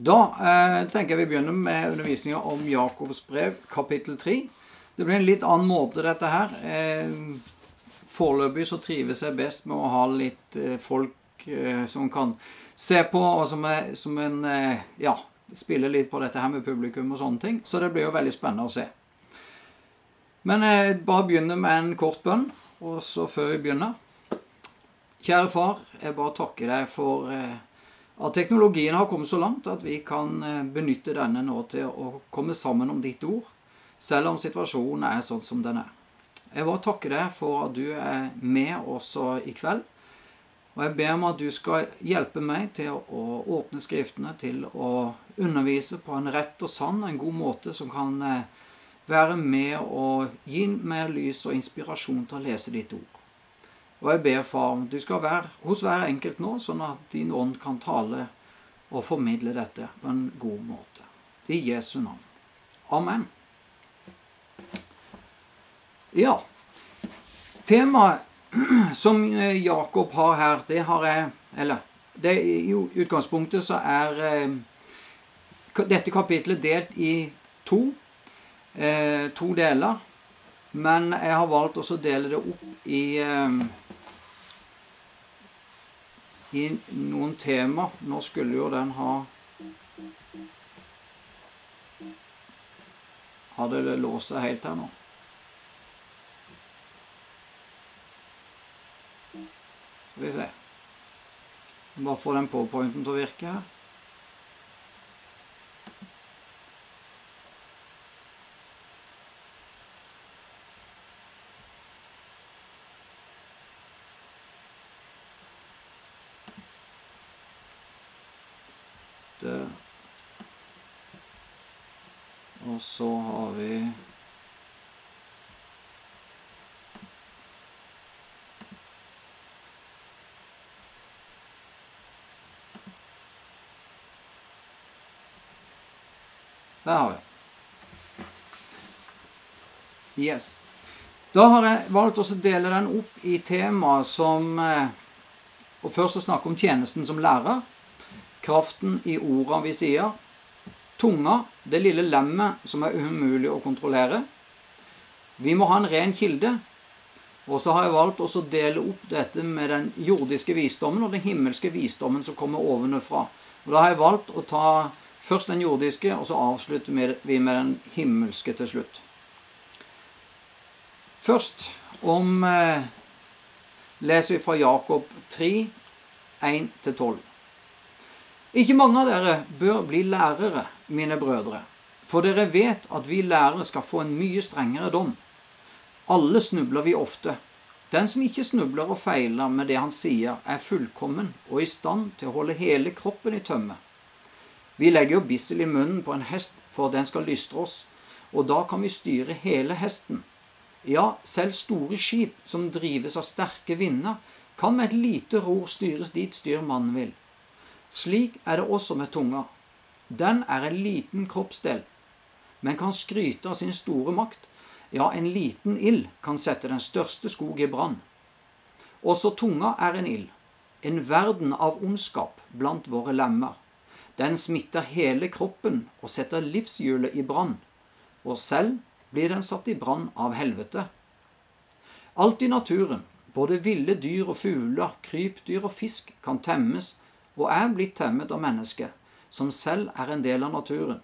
Da eh, tenker jeg vi begynner med undervisninga om Jakobs brev, kapittel 3. Det blir en litt annen måte, dette her. Eh, foreløpig så trives jeg best med å ha litt eh, folk eh, som kan se på, og som, er, som en eh, Ja, spiller litt på dette her med publikum og sånne ting. Så det blir jo veldig spennende å se. Men jeg bare begynner med en kort bønn, og så før vi begynner Kjære far, jeg bare takker deg for eh, at teknologien har kommet så langt at vi kan eh, benytte denne nå til å komme sammen om ditt ord, selv om situasjonen er sånn som den er. Jeg vil takke deg for at du er med også i kveld. Og jeg ber om at du skal hjelpe meg til å åpne Skriftene, til å undervise på en rett og sann, en god måte som kan eh, være med og gi mer lys og inspirasjon til å lese ditt ord. Og jeg ber, far, du skal være hos hver enkelt nå, sånn at din ånd kan tale og formidle dette på en god måte. I Jesu navn. Amen. Ja. Temaet som Jakob har her, det har jeg Eller det, i utgangspunktet så er eh, dette kapitlet delt i to. Eh, to deler. Men jeg har valgt også å dele det opp i eh, i noen tema. Nå skulle jo den ha Hadde det låst seg helt her nå? Skal vi se. Bare få den powerpointen til å virke her. Det. Og så har vi Der har vi. Yes. Da har jeg valgt å dele den opp i temaer som eh, Og først å snakke om tjenesten som lærer. Kraften i ordene vi sier, tunga, det lille lemmet som er umulig å kontrollere. Vi må ha en ren kilde. Og så har jeg valgt å dele opp dette med den jordiske visdommen og den himmelske visdommen som kommer ovenfra. Og Da har jeg valgt å ta først den jordiske, og så avslutter vi med den himmelske til slutt. Først om eh, leser vi fra Jakob 3, 1-12. Ikke mange av dere bør bli lærere, mine brødre, for dere vet at vi lærere skal få en mye strengere dom. Alle snubler vi ofte. Den som ikke snubler og feiler med det han sier, er fullkommen og i stand til å holde hele kroppen i tømme. Vi legger jo bissel i munnen på en hest for at den skal lystre oss, og da kan vi styre hele hesten. Ja, selv store skip som drives av sterke vinder, kan med et lite ror styres dit styrmannen vil. Slik er det også med tunga. Den er en liten kroppsdel, men kan skryte av sin store makt. Ja, en liten ild kan sette den største skog i brann. Også tunga er en ild, en verden av ondskap blant våre lemmer. Den smitter hele kroppen og setter livshjulet i brann, og selv blir den satt i brann av helvete. Alt i naturen, både ville dyr og fugler, krypdyr og fisk, kan temmes og er blitt temmet av mennesket, som selv er en del av naturen.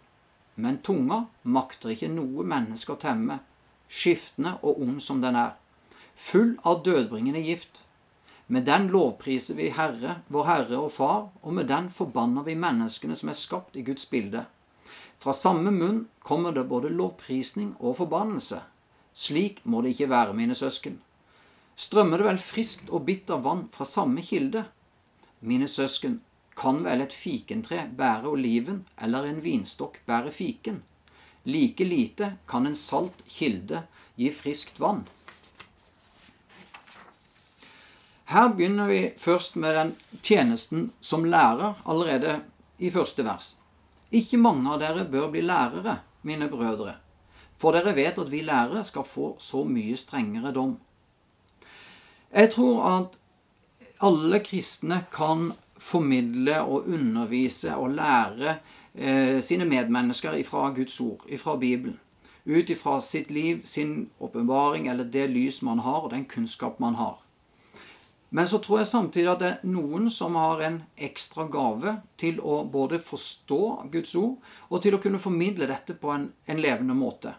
Men tunga makter ikke noe menneske å temme, skiftende og ond som den er, full av dødbringende gift. Med den lovpriser vi Herre, vår Herre og Far, og med den forbanner vi menneskene som er skapt i Guds bilde. Fra samme munn kommer det både lovprisning og forbannelse. Slik må det ikke være, mine søsken. Strømmer det vel friskt og bitter vann fra samme kilde? Mine søsken, kan vel et fikentre bære oliven eller en vinstokk bære fiken? Like lite kan en salt kilde gi friskt vann. Her begynner vi først med den tjenesten som lærer allerede i første vers. Ikke mange av dere bør bli lærere, mine brødre, for dere vet at vi lærere skal få så mye strengere dom. Jeg tror at alle kristne kan formidle og undervise og lære eh, sine medmennesker ifra Guds ord, ifra Bibelen. Ut ifra sitt liv, sin åpenbaring eller det lys man har, og den kunnskap man har. Men så tror jeg samtidig at det er noen som har en ekstra gave til å både forstå Guds ord og til å kunne formidle dette på en, en levende måte.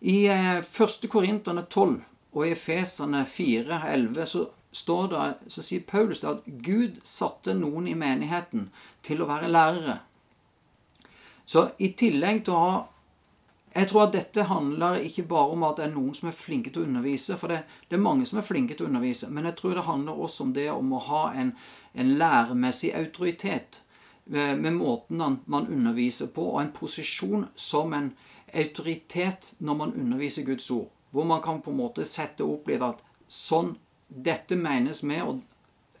I 1. Eh, Korinterne 12 og i Efeserne 4, 11 så, står det, så sier Paulus at Gud satte noen i menigheten til å være lærere. Så i tillegg til å ha jeg tror at dette handler ikke bare om at det er noen som er flinke til å undervise, for det, det er mange som er flinke til å undervise, men jeg tror det handler også om det om å ha en, en læremessig autoritet med, med måten man underviser på, og en posisjon som en autoritet når man underviser Guds ord. Hvor man kan på en måte sette opp litt at sånn Dette menes med, og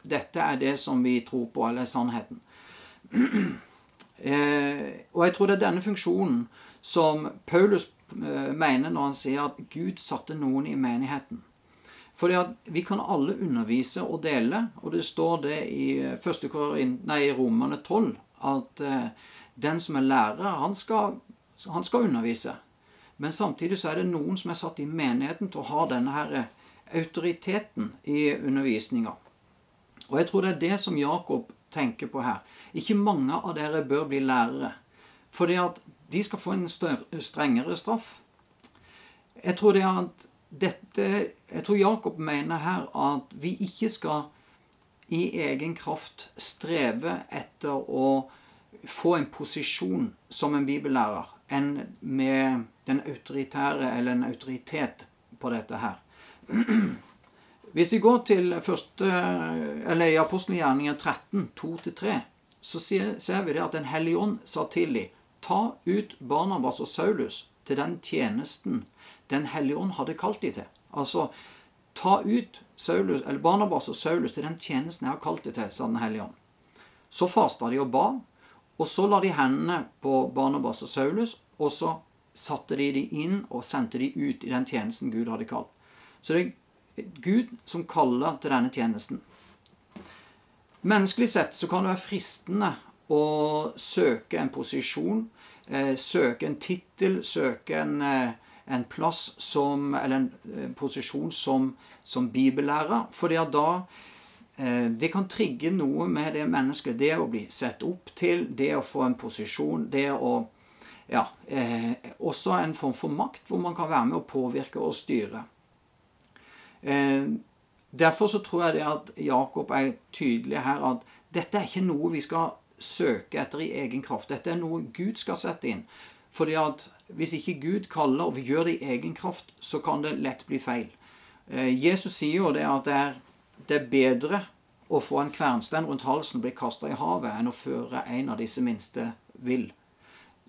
dette er det som vi tror på, eller sannheten. Eh, og jeg tror det er denne funksjonen som Paulus eh, mener når han sier at Gud satte noen i menigheten. Fordi at vi kan alle undervise og dele, og det står det i, nei, i Romerne 12 at eh, den som er lærer, han skal, han skal, undervise. Men samtidig så er det noen som er satt i menigheten til å ha denne her autoriteten i undervisninga. Og jeg tror det er det som Jakob tenker på her. Ikke mange av dere bør bli lærere. Fordi at de skal få en større, strengere straff. Jeg tror, det at dette, jeg tror Jakob mener her at vi ikke skal i egen kraft streve etter å få en posisjon som en bibellærer enn med den autoritære eller en autoritet på dette her. Hvis vi går til første, eller i apostelgjerningen 13, 2-3, så ser vi det at Den hellige ånd sa til dem Ta ut Barnabas og Saulus til den tjenesten Den hellige ånd hadde kalt dem til. Altså, ta ut Saulus, eller Barnabas og Saulus til den tjenesten jeg har kalt dem til, sa Den hellige ånd. Så fasta de og ba, og så la de hendene på Barnabas og Saulus, og så satte de de inn og sendte de ut i den tjenesten Gud hadde kalt. Så det er Gud som kaller til denne tjenesten. Menneskelig sett så kan det være fristende å søke en posisjon Eh, søke en tittel, søke en, eh, en, plass som Eller en eh, posisjon som, som bibellærer. fordi da det kan trigge noe med det mennesket. Det å bli sett opp til, det å få en posisjon, det å Ja. Også en form for makt, hvor man kan være med å påvirke og styre. Eh, derfor så tror jeg det at Jakob er tydelig her at dette er ikke noe vi skal søke etter i egen kraft. Dette er noe Gud skal sette inn. Fordi at hvis ikke Gud kaller, og vi gjør det i egen kraft, så kan det lett bli feil. Eh, Jesus sier jo det at det er, det er bedre å få en kvernstein rundt halsen og bli kasta i havet, enn å føre en av disse minste vill.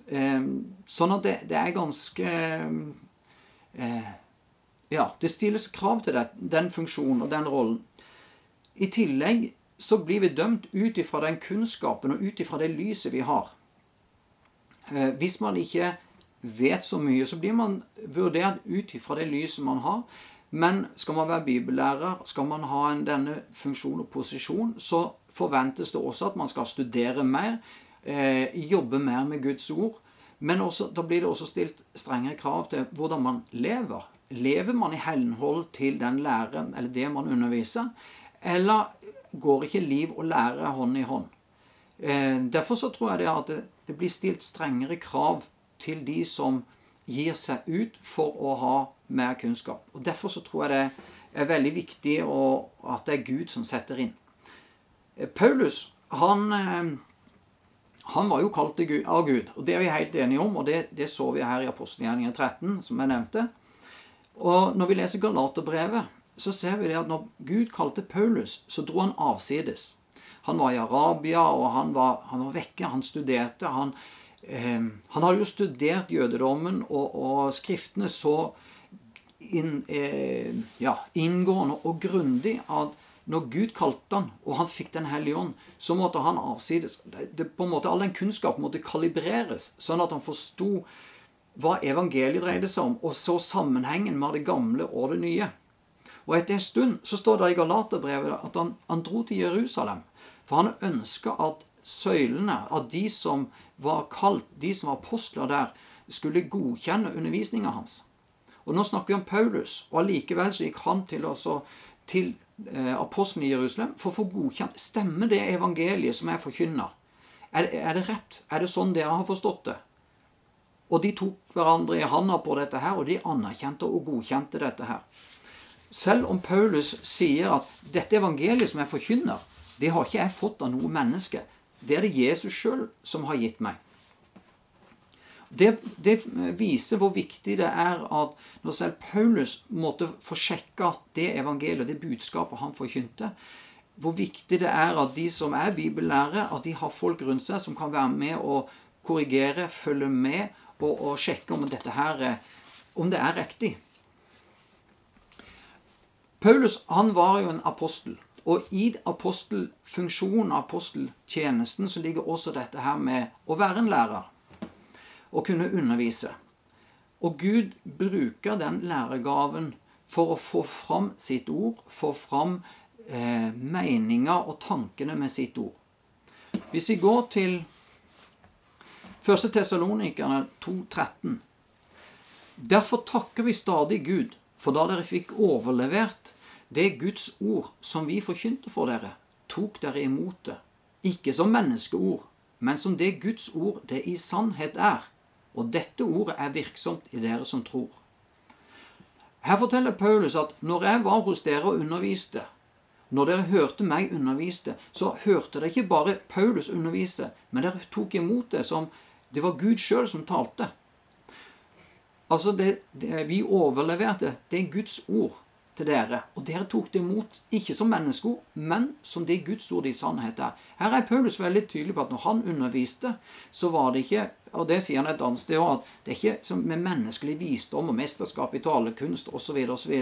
Eh, sånn at det, det er ganske Ja, det stilles krav til det, den funksjonen og den rollen. I tillegg så blir vi dømt ut ifra den kunnskapen og ut ifra det lyset vi har. Eh, hvis man ikke vet så mye, så blir man vurdert ut ifra det lyset man har. Men skal man være bibellærer, skal man ha en, denne funksjon og posisjon, så forventes det også at man skal studere mer, eh, jobbe mer med Guds ord. Men også, da blir det også stilt strengere krav til hvordan man lever. Lever man i henhold til den læren eller det man underviser? Eller går ikke liv og lære hånd i hånd. Eh, derfor så tror jeg det at det, blir stilt strengere krav til de som gir seg ut for å ha mer kunnskap. Og Derfor så tror jeg det er veldig viktig at det er Gud som setter inn. Eh, Paulus han, eh, han var jo kalt av Gud, og det er vi helt enige om. og Det, det så vi her i apostelgjerningen 13, som jeg nevnte. Og når vi leser Galaterbrevet, så ser vi det at når Gud kalte Paulus, så dro han avsides. Han var i Arabia, og han var, han var vekke. Han studerte. Han, eh, han, hadde jo studert jødedommen og, og skriftene så inn, eh, ja, inngående og grundig at når Gud kalte han, og han fikk Den hellige ånd, så måtte han avsides. Det, det, på en måte, All den kunnskapen måtte kalibreres, sånn at han forsto hva evangeliet dreide seg om, og så sammenhengen med det gamle og det nye. Og etter en stund så står det i Galaterbrevet at han, han dro til Jerusalem For han ønska at søylene, at de som var kalt, de som var apostler der, skulle godkjenne undervisninga hans. Og Nå snakker vi om Paulus, og allikevel så gikk han til, også, til eh, apostelen i Jerusalem for å få godkjent Stemmer det evangeliet som jeg forkynner? Er, er det rett? Er det sånn dere har forstått det? Og de tok hverandre i handa på dette her, og de anerkjente og godkjente dette her. Selv om Paulus sier at dette evangeliet som jeg forkynner, det har ikke jeg fått av noe menneske. Det er det Jesus sjøl som har gitt meg. Det, det, viser hvor viktig det er at når selv Paulus måtte få sjekka det evangeliet, det budskapet han forkynte, hvor viktig det er at de som er bibellærere, at de har folk rundt seg som kan være med og korrigere, følge med og, og sjekke om dette her om det er riktig. Paulus han var jo en apostel. Og i apostelfunksjonen, aposteltjenesten, så ligger også dette her med å være en lærer og kunne undervise. Og Gud bruker den læregaven for å få fram sitt ord, få fram eh, meninger og tankene med sitt ord. Hvis vi går til 1. Tessalonikerne 2,13 Derfor takker vi stadig Gud, for da dere fikk overlevert det Guds ord som vi forkynte for dere, tok dere imot det, ikke som menneskeord, men som det Guds ord det i sannhet er, og dette ordet er virksomt i dere som tror. Her forteller Paulus at når jeg var hos dere og underviste, når dere hørte meg underviste, så hørte dere ikke bare Paulus undervise, men dere tok imot det som det var Gud sjøl som talte. Altså, det, det, Vi overleverte det er Guds ord til dere. Og dere tok det imot ikke som menneskeord, men som det Guds ord i sannhet er. Her er Paulus veldig tydelig på at når han underviste, så var det ikke og det sier han et annet sted òg, at det er ikke med menneskelig visdom og mesterskap i talekunst osv. osv.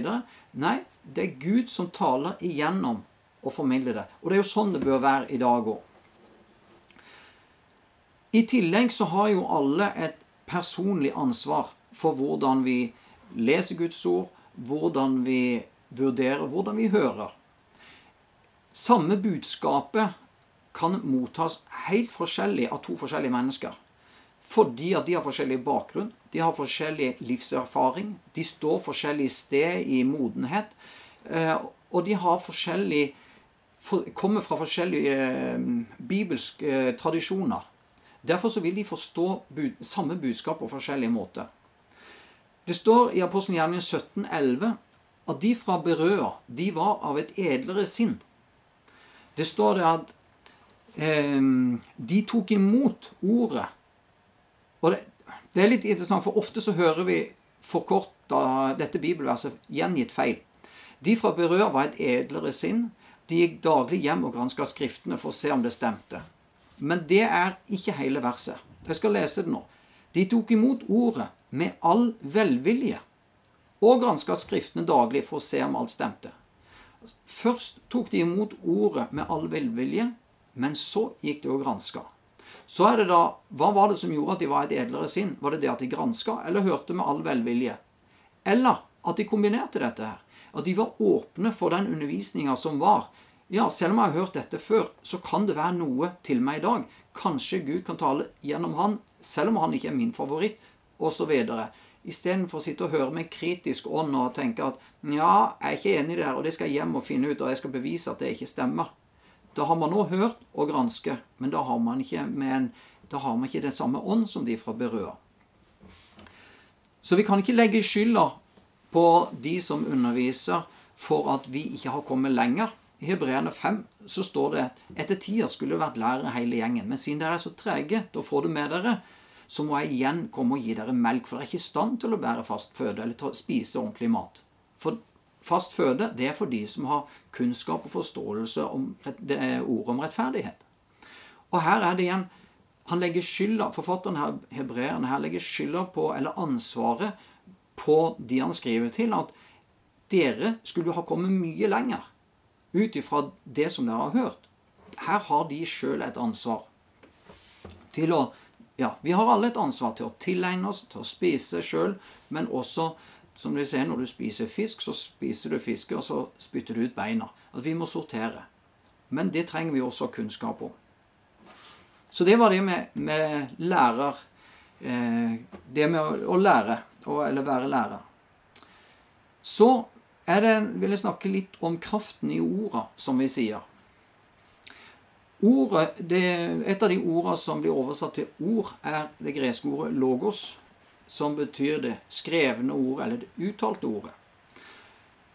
Nei, det er Gud som taler igjennom og formidler det. Og det er jo sånn det bør være i dag òg. I tillegg så har jo alle et personlig ansvar for hvordan vi leser Guds ord, hvordan vi vurderer, hvordan vi hører. Samme budskapet kan mottas helt forskjellig av to forskjellige mennesker. Fordi at de har forskjellig bakgrunn, de har forskjellig livserfaring, de står forskjellig sted i modenhet, eh, og de har forskjellig kommer fra forskjellige eh, bibelske eh, tradisjoner. Derfor så vil de forstå samme budskap på forskjellige måter. Det står i Apostelgjerningen 17,11 at de fra Berøa, de var av et edlere sinn. Det står det at eh, de tok imot ordet. Og det, det, er litt interessant, for ofte så hører vi forkorta dette bibelverset gjengitt feil. De fra Berøa var et edlere sinn. De gikk daglig hjem og granska Skriftene for å se om det stemte. Men det er ikke hele verset. Jeg skal lese det nå. De tok imot ordet med all velvilje og granska Skriftene daglig for å se om alt stemte. Først tok de imot ordet med all velvilje, men så gikk de og granska. Så er det da, Hva var det som gjorde at de var et edlere sinn? Var det det at de granska, eller hørte med all velvilje? Eller at de kombinerte dette her? At de var åpne for den undervisninga som var. Ja, selv om jeg har hørt dette før, så kan det være noe til meg i dag. Kanskje Gud kan tale gjennom han, selv om han ikke er min favoritt, osv. Istedenfor å sitte og høre med kritisk ånd og tenke at ja, jeg er ikke enig i det der, og det skal jeg hjem og finne ut, og jeg skal bevise at det ikke stemmer. Da har man nå hørt og granske, men da har man ikke, men, da har man ikke den samme ånd som de fra Berøa. Så vi kan ikke legge skylda på de som underviser, for at vi ikke har kommet lenger. I Hebreerne 5 så står det etter tida skulle det vært lærere hele gjengen. Men siden dere er så trege å få det med dere, så må jeg igjen komme og gi dere melk, for dere er ikke i stand til å bære fast føde eller spise ordentlig mat. For fast føde det er for de som har kunnskap og forståelse om ordet om rettferdighet. Og her er det igjen han legger skylda, Forfatteren her, hebreeren her legger skylda på, eller ansvaret på de han skriver til, at dere skulle ha kommet mye lenger ut ifra det som dere har hørt. Her har de sjøl et ansvar til å ja, vi har alle et ansvar til å tilegne oss, til å spise sjøl, men også, som de sier, når du spiser fisk, så spiser du fisk, og så spytter du ut beina. At vi må sortere. Men det trenger vi også kunnskap om. Så det var det med, med lærer. Eh, det med å, å lære, eller være lærer. Så det, vil jeg snakke litt om kraften i orda, som vi sier. Ordet, det, et av de ordene som blir oversatt til ord, er det greske ordet 'logos', som betyr det skrevne ordet, eller det uttalte ordet.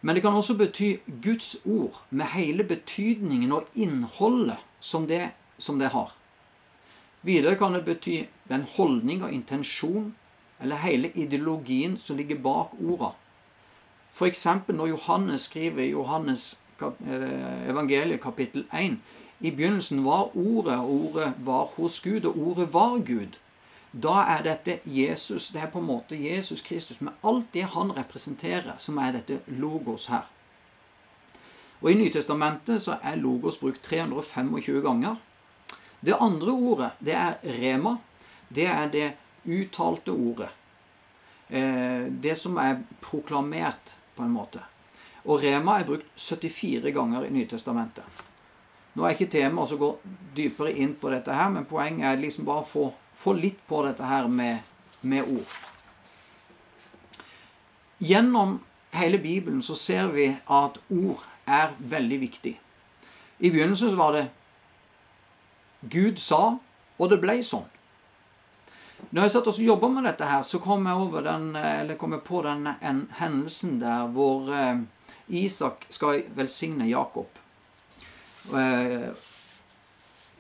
Men det kan også bety Guds ord, med hele betydningen og innholdet som det, som det har. Videre kan det bety den holdning og intensjon, eller hele ideologien som ligger bak orda. F.eks. når Johannes skriver i Johannes eh, evangeliet kapittel 1 I begynnelsen var Ordet, og Ordet var hos Gud, og Ordet var Gud. Da er dette Jesus. Det er på en måte Jesus Kristus med alt det han representerer, som er dette logos her. Og I Nytestamentet så er logos brukt 325 ganger. Det andre ordet, det er rema. Det er det uttalte ordet. Eh, det som er proklamert på en måte. Og rema er brukt 74 ganger i Nytestamentet. Nå er ikke temaet å gå dypere inn på dette her, men poenget er liksom bare å få, få litt på dette her med, med, ord. Gjennom hele Bibelen så ser vi at ord er veldig viktig. I begynnelsen så var det Gud sa, og det ble sånn. Når jeg satt og jobba med dette, her, så kom jeg, den, kom jeg på den en, hendelsen der hvor eh, Isak skal velsigne Jakob. Eh,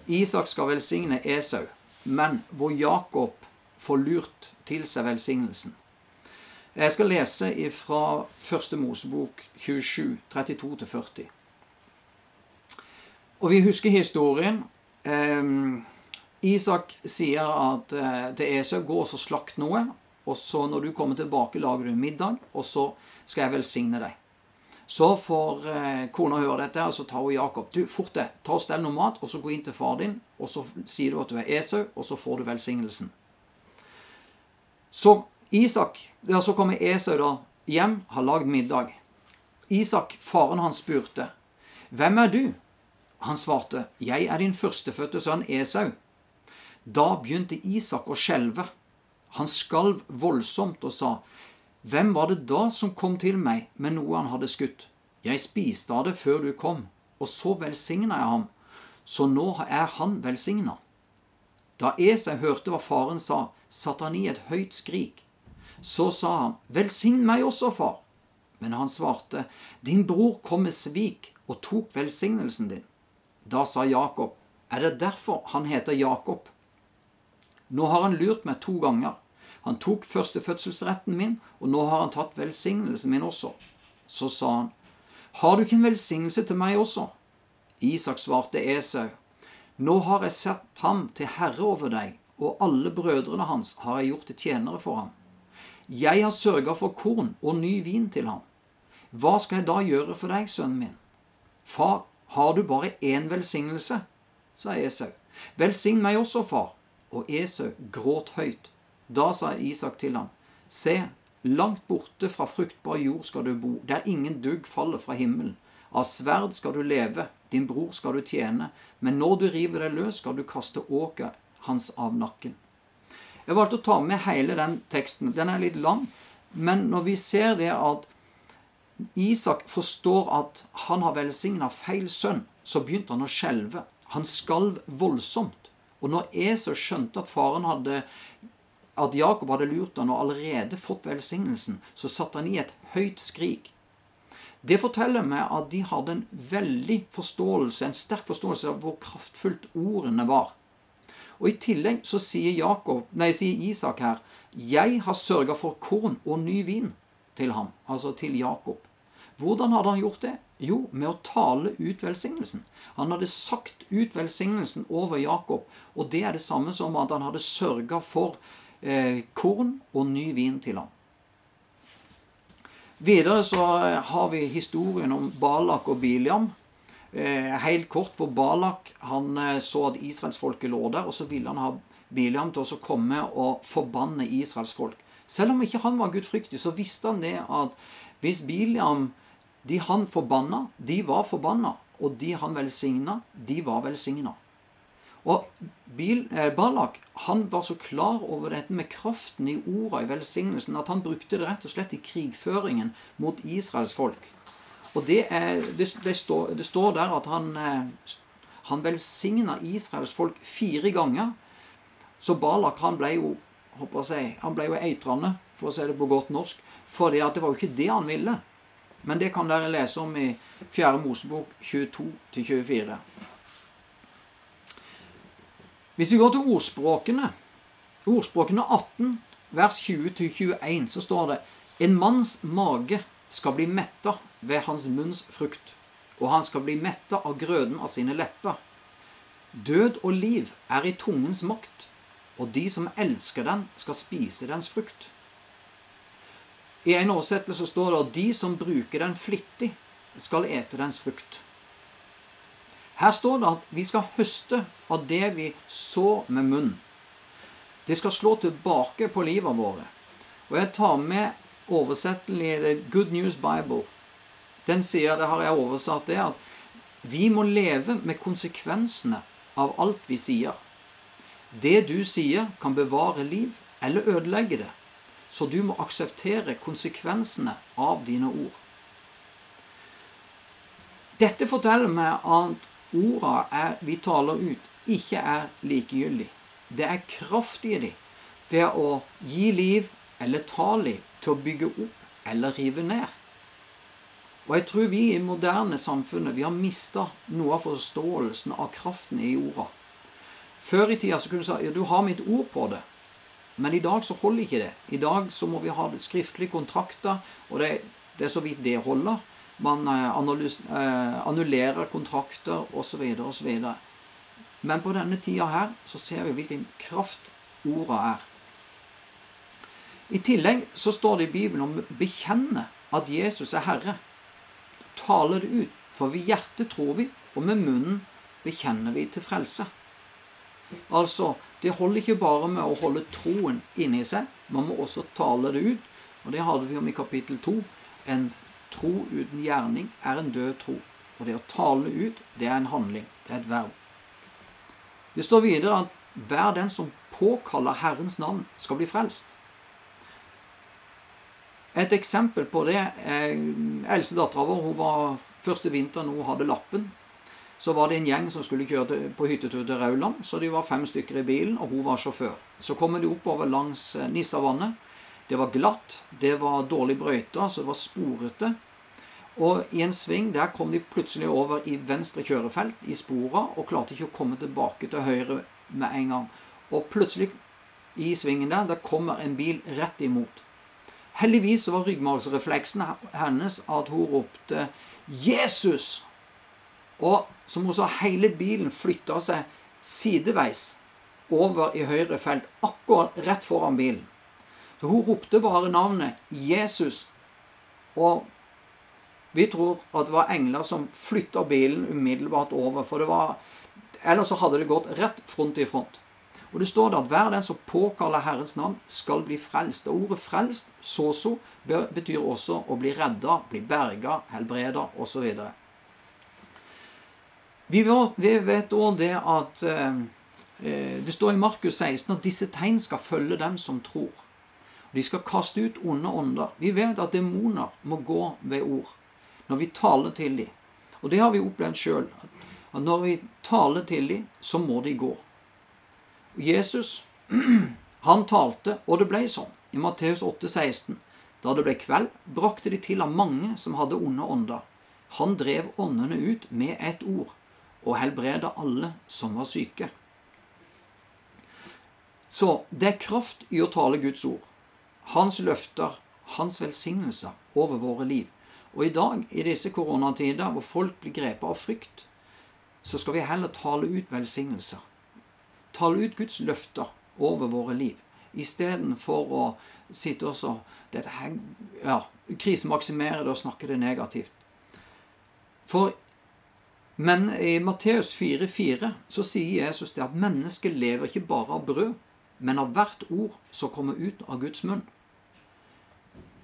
Isak skal velsigne Esau, men hvor Jakob får lurt til seg velsignelsen. Jeg skal lese fra Første Mosebok 27, 32-40. Og vi husker historien. Eh, Isak sier at eh, til Esau gå og slakt noe, og så når du kommer tilbake, lager du middag, og så skal jeg velsigne deg. Så får eh, kona høre dette, og så tar hun Jakob. Du, fort det, ta og stell noe mat, og så gå inn til far din, og så sier du at du er Esau, og så får du velsignelsen. Så Isak, ja, så kommer Esau da hjem, har lagd middag. Isak, faren hans, spurte, 'Hvem er du?' Han svarte, 'Jeg er din førstefødte sønn Esau.' Da begynte Isak å skjelve. Han skalv voldsomt og sa, Hvem var det da som kom til meg med noe han hadde skutt? Jeg spiste av det før du kom, og så velsigna jeg ham, så nå er han velsigna. Da Esau hørte hva faren sa, satte han i et høyt skrik. Så sa han, Velsign meg også, far. Men han svarte, Din bror kom med svik og tok velsignelsen din. Da sa Jakob, Er det derfor han heter Jakob? Nå har han lurt meg to ganger. Han tok førstefødselsretten min, og nå har han tatt velsignelsen min også. Så sa han, Har du ikke en velsignelse til meg også? Isak svarte Esau, Nå har jeg sett ham til herre over deg, og alle brødrene hans har jeg gjort til tjenere for ham. Jeg har sørga for korn og ny vin til ham. Hva skal jeg da gjøre for deg, sønnen min? Far, har du bare én velsignelse? sa Esau. Velsign meg også, far og Esau gråt høyt. Da sa Isak til ham, Se, langt borte fra fruktbar jord skal du bo, der ingen dugg faller fra himmelen. Av sverd skal du leve, din bror skal du tjene, men når du river deg løs, skal du kaste åker hans av nakken. Jeg valgte å ta med hele den teksten. Den er litt lang, men når vi ser det at Isak forstår at han har velsigna feil sønn, så begynte han å skjelve. Han skalv voldsomt. Og når Esau skjønte at faren hadde at Jakob hadde lurt han og allerede fått velsignelsen, så satte han i et høyt skrik. Det forteller meg at de hadde en veldig forståelse, en sterk forståelse av hvor kraftfullt ordene var. Og I tillegg så sier, Jakob, nei, sier Isak her 'Jeg har sørga for korn og ny vin' til ham, altså til Jakob. Hvordan hadde han gjort det? Jo, med å tale ut velsignelsen. Han hadde sagt ut velsignelsen over Jakob, og det er det samme som at han hadde sørga for eh, korn og ny vin til ham. Videre så har vi historien om Balak og Biliam. Eh, helt kort, hvor Balak han eh, så at israelsfolket lå der, og så ville han ha Biliam til å komme og forbanne israelsfolk. Selv om ikke han var gudfryktig, så visste han det at hvis Biliam de han forbanna, de var forbanna. og de han velsigna, de var velsigna. Og eh, Balak han var så klar over dette med kraften i orda i velsignelsen at han brukte det rett og slett i krigføringen mot Israels folk. Og det, er, det, det, står, det står, der at han, eh, han velsigna Israels folk fire ganger. Så Balak han ble jo håper jeg, han ble jo eitrende, for å si det på godt norsk. For det var jo ikke det han ville. Men det kan dere lese om i 4. Mosebok 22-24. Hvis vi går til ordspråkene, ordspråkene 18, vers 20-21, så står det En manns mage skal bli metta ved hans munns frukt, og han skal bli metta av grøden av sine lepper. Død og liv er i tungens makt, og de som elsker den, skal spise dens frukt. I en oversettelse står det at de som bruker den flittig, skal ete dens frukt. Her står det at vi skal høste av det vi så med munn. Det skal slå tilbake på livet våre. Og jeg tar med oversettelsen i The Good News Bible. Den sier, det har jeg oversatt det, at vi må leve med konsekvensene av alt vi sier. Det du sier, kan bevare liv eller ødelegge det. Så du må akseptere konsekvensene av dine ord. Dette forteller meg at orda er, vi taler ut, ikke er likegyldig. Det er kraft i dem. Det er å gi liv eller ta liv, til å bygge opp eller rive ned. Og jeg tror vi i moderne samfunnet vi har mista noe av forståelsen av kraften i orda. Før i tida så kunne du si ja, du har mitt ord på det. Men i dag så holder ikke det. I dag så må vi ha skriftlige kontrakter, og det, det er så vidt det holder. Man eh, eh, annullerer kontrakter osv. osv. Men på denne tida her så ser vi hvilken kraft orda er. I tillegg så står det i Bibelen om å bekjenne at Jesus er Herre. Tale det ut. For ved hjertet tror vi, og med munnen bekjenner vi til frelse. Altså, det holder ikke bare med å holde troen inni seg. Man må også tale det ut. Og det hadde vi om i kapittel 2. En Tro uten gjerning er en død tro. Og det å tale ut, det er en handling. Det er et verb. Det står videre at hver den som påkaller Herrens navn, skal bli frelst. Et eksempel på det er eldstedattera vår hun var første vinteren hun hadde lappen. Så var det en gjeng som skulle kjøre på hyttetur til Rauland. Så de var fem stykker i bilen, og hun var sjåfør. Så kommer de oppover langs eh, Nissavannet. Det var glatt, det var dårlig brøyta, så det var sporete. Og i en sving der kom de plutselig over i venstre kjørefelt i spora og klarte ikke å komme tilbake til høyre med en gang. Og plutselig i svingen der, der kommer en bil rett imot. Heldigvis var ryggmargsrefleksen hennes at hun ropte 'Jesus!' Og som hun sa, hele bilen flytta seg sideveis over i høyre felt, akkurat rett foran bilen. Så hun ropte bare navnet Jesus. Og vi tror at det var engler som flytta bilen umiddelbart over. For det var Ellers så hadde det gått rett front i front. Og det står det at hver den som påkaller Herrens navn, skal bli frelst. Og ordet 'frelst', så-så, betyr også å bli redda, bli berga, helbreda osv. Vi vet òg det at eh, eh, det står i Markus 16 at disse tegn skal følge dem som tror. De skal kaste ut onde ånder. Vi vet at demoner må gå ved ord når vi taler til dem. Og det har vi opplevd sjøl. Når vi taler til dem, så må de gå. Jesus, han talte, og det ble sånn. I Matteus 8, 16. Da det ble kveld, brakte de til ham mange som hadde onde ånder. Han drev åndene ut med ett ord, og helbreda alle som var syke. Så det er kraft i å tale Guds ord hans løfter, hans velsignelser over våre liv. Og i dag, i disse koronatider hvor folk blir grepet av frykt, så skal vi heller tale ut velsignelser. Tale ut Guds løfter over våre liv, istedenfor å sitte og så ja, krisemaksimere det og snakke det negativt. For men i Matteus 4,4 så sier Jesus det at mennesket lever ikke bare av brød, men av hvert ord som kommer ut av Guds munn.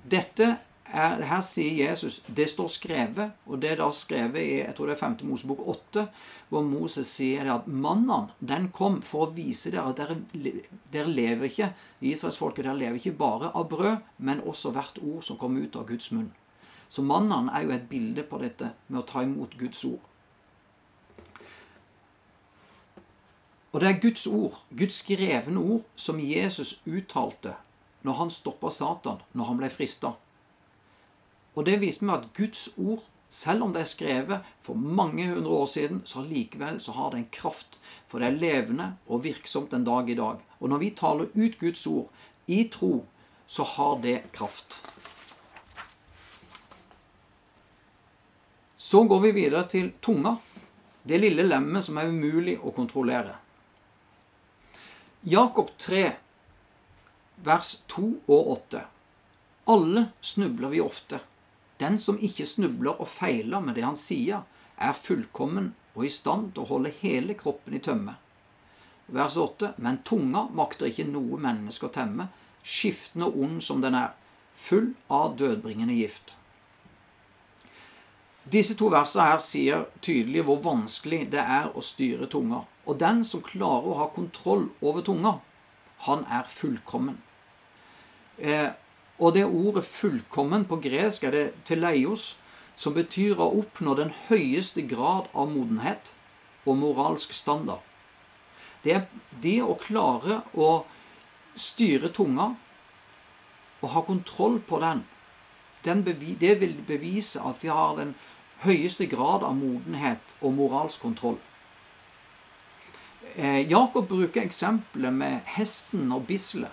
Dette er, her sier Jesus det står skrevet, og det er da skrevet i jeg tror det er 5. Mosebok 8, hvor Moses sier at mannen den kom for å vise dere at dere, dere lever ikke Israelsfolket dere lever ikke bare av brød, men også hvert ord som kommer ut av Guds munn. Så mannen er jo et bilde på dette med å ta imot Guds ord. Og det er Guds ord, Guds skrevne ord, som Jesus uttalte når han stoppa Satan, når han ble frista. Og det viser meg at Guds ord, selv om det er skrevet for mange hundre år siden, så likevel så har det en kraft. For det er levende og virksomt en dag i dag. Og når vi taler ut Guds ord i tro, så har det kraft. Så går vi videre til tunga. Det lille lemmet som er umulig å kontrollere. Jakob 3, vers 2 og 8. Alle snubler vi ofte. Den som ikke snubler og feiler med det han sier, er fullkommen og i stand til å holde hele kroppen i tømme. Vers 8. Men tunga makter ikke noe menneske å temme, skiftende og ond som den er, full av dødbringende gift. Disse to versene her sier tydelig hvor vanskelig det er å styre tunga. Og den som klarer å ha kontroll over tunga, han er fullkommen. Eh, og det ordet 'fullkommen' på gresk er det 'teleios', som betyr å oppnå den høyeste grad av modenhet og moralsk standard. Det det å klare å styre tunga og ha kontroll på den. den det vil bevise at vi har den høyeste grad av modenhet og moralsk kontroll. Eh, Jakob bruker eksempelet med hesten og bisselet.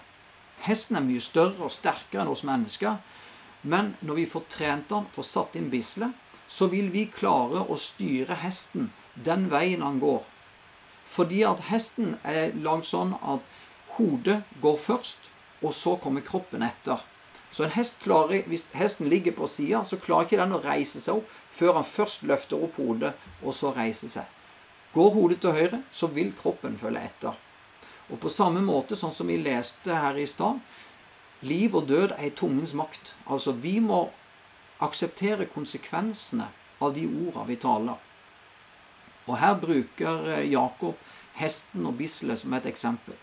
Hesten er mye større og sterkere enn oss mennesker. Men når vi får trent den, får satt inn bisselet, så vil vi klare å styre hesten den veien han går. Fordi at hesten er lagd sånn at hodet går først, og så kommer kroppen etter. Så en hest klarer, hvis hesten ligger på sida, så klarer ikke den å reise seg opp før han først løfter opp hodet, og så reiser seg. Går hodet til høyre, så vil kroppen følge etter. Og på samme måte, sånn som vi leste her i stad, liv og død er i tungens makt. Altså, vi må akseptere konsekvensene av de orda vi taler. Og her bruker eh, Jakob hesten og bisselet som et eksempel.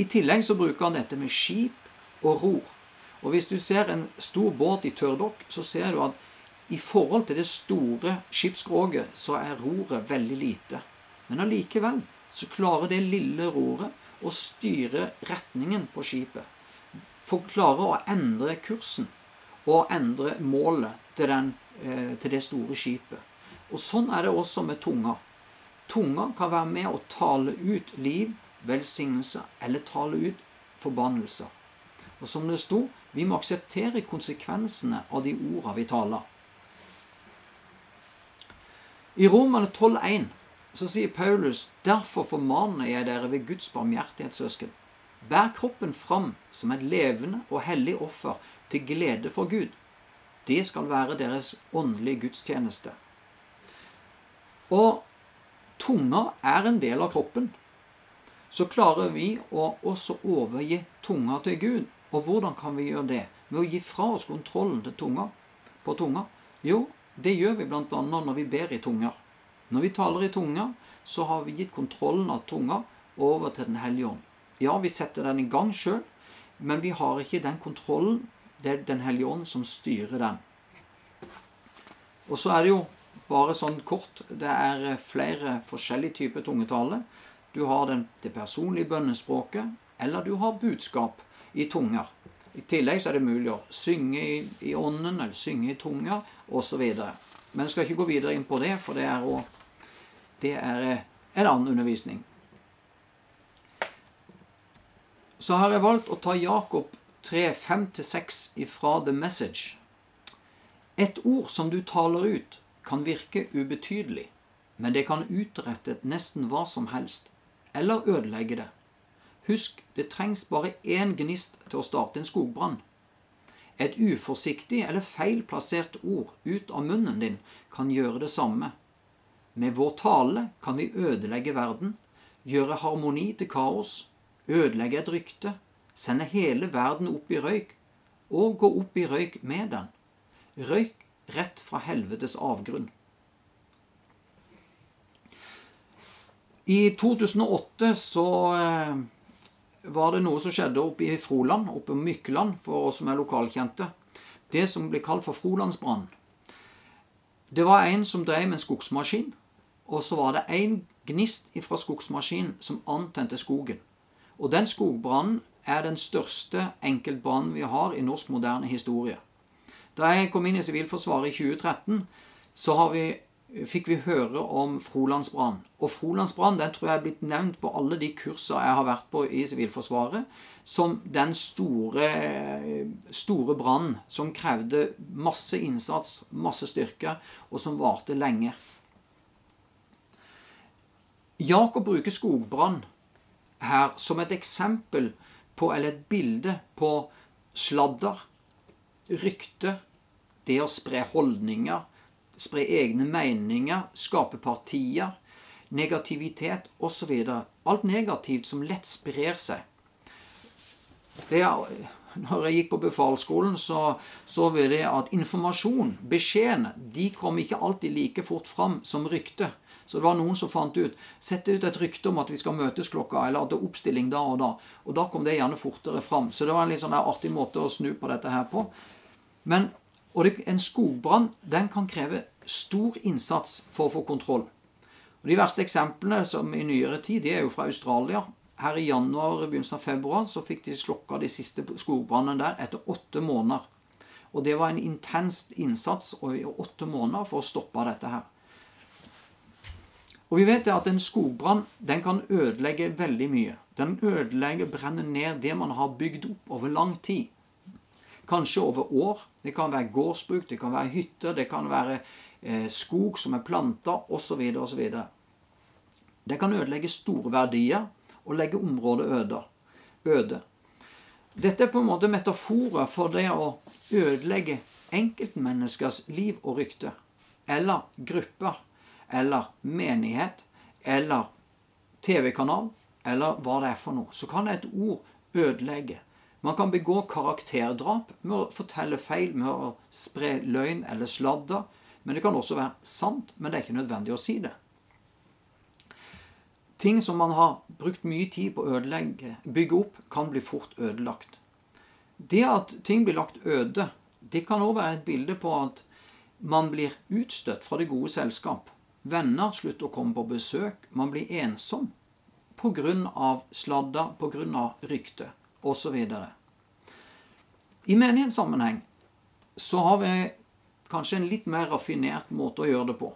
I tillegg så bruker han dette med skip og ror. Og hvis du ser en stor båt i tørrdokk, så ser du at i forhold til det store skipsskroget, så er roret veldig lite. Men allikevel så klarer det lille roret å styre retningen på skipet. For klarer å endre kursen og endre målet til, den, eh, til det store skipet. Og Sånn er det også med tunga. Tunga kan være med å tale ut liv, velsignelse eller tale ut forbannelser. Og som det sto, vi må akseptere konsekvensene av de ordene vi taler. I Romerne 12,1 så sier Paulus derfor formaner jeg dere ved Guds barmhjertighetssøsken. Bær kroppen fram som et levende og hellig offer til glede for Gud. Det skal være deres åndelige gudstjeneste. Og tunga er en del av kroppen. Så klarer vi å også overgi tunga til Gud. Og hvordan kan vi gjøre det? Med å gi fra oss kontrollen tunga, på tunga? Jo, det gjør vi bl.a. når vi ber i tunger. Når vi taler i tunga, så har vi gitt kontrollen av tunga over til Den hellige ånd. Ja, vi setter den i gang sjøl, men vi har ikke den kontrollen. Det er Den hellige ånd som styrer den. Og så er det jo bare sånn kort Det er flere forskjellige typer tungetale. Du har den, det personlige bønnespråket, eller du har budskap i tunger. I tillegg så er det mulig å synge i, i ånden, eller synge i tunger, osv. Men jeg skal ikke gå videre inn på det, for det er å, det er eh, en annen undervisning. Så har jeg valgt å ta Jakob 3, 5-6 ifra The Message. Et ord som du taler ut, kan virke ubetydelig, men det kan utrette nesten hva som helst, eller ødelegge det. Husk, det trengs bare én gnist til å starte en skogbrann. Et uforsiktig eller feilplassert ord ut av munnen din kan gjøre det samme. Med vår tale kan vi ødelegge verden, gjøre harmoni til kaos, ødelegge et rykte, sende hele verden opp i røyk og gå opp i røyk med den. Røyk rett fra helvetes avgrunn. I 2008 så eh, var det noe som skjedde oppe i Froland, oppe i Mykland, for oss som er lokalkjente. Det som blir kalt for Frolandsbrannen. Det var en som drev med en skogsmaskin, og så var det en gnist fra skogsmaskinen som antente skogen. Og den skogbrannen er den største enkeltbrannen vi har i norsk moderne historie. Da jeg kom inn i Sivilforsvaret i 2013, så har vi, fikk vi høre om Frolandsbrannen. Og Frolandsbrannen den tror jeg er blitt nevnt på alle de kurser jeg har vært på i Sivilforsvaret, som den store, store brannen som krevde masse innsats, masse styrke, og som varte lenge. Jakob bruker skogbrann her som et eksempel på, eller et bilde på sladder, rykte, det å spre holdninger, spre egne meninger, skape partier, negativitet osv. Alt negativt som lett sprer seg. Det er, når jeg gikk på befalsskolen, så så vi det at informasjon, beskjedene, de kom ikke alltid like fort fram som rykte. Så det var noen som fant ut sette ut et rykte om at vi skal møtes klokka, eller at det er oppstilling da og da. Og da kom det gjerne fortere fram. Så det var en litt sånn artig måte å snu på dette her på. Men og det, en skogbrann den kan kreve stor innsats for å få kontroll. Og De verste eksemplene som i nyere tid de er jo fra Australia. Her i januar begynnelsen av februar så fikk de slokka de siste skogbrannene der etter åtte måneder. Og det var en intens innsats i åtte måneder for å stoppe dette her. Og vi vet at en skogbrann den kan ødelegge veldig mye. Den ødelegger, brenner ned det man har bygd opp over lang tid. Kanskje over år. Det kan være gårdsbruk, det kan være hytter, det kan være eh, skog som er planta, osv. osv. Det kan ødelegge store verdier og legge området øde. Dette er på en måte metaforer for det å ødelegge enkeltmenneskers liv og rykte. Eller grupper. Eller menighet. Eller TV-kanal. Eller hva det er for noe. Så kan et ord ødelegge. Man kan begå karakterdrap med å fortelle feil, med å spre løgn eller sladder. Men det kan også være sant, men det er ikke nødvendig å si det. Ting som man har brukt mye tid på å ødelegge, bygge opp, kan bli fort ødelagt. Det at ting blir lagt øde, det kan òg være et bilde på at man blir utstøtt fra det gode selskap. Venner slutter å komme på besøk. Man blir ensom pga. sladder, pga. rykte osv. I menighetssammenheng så har vi kanskje en litt mer raffinert måte å gjøre det på.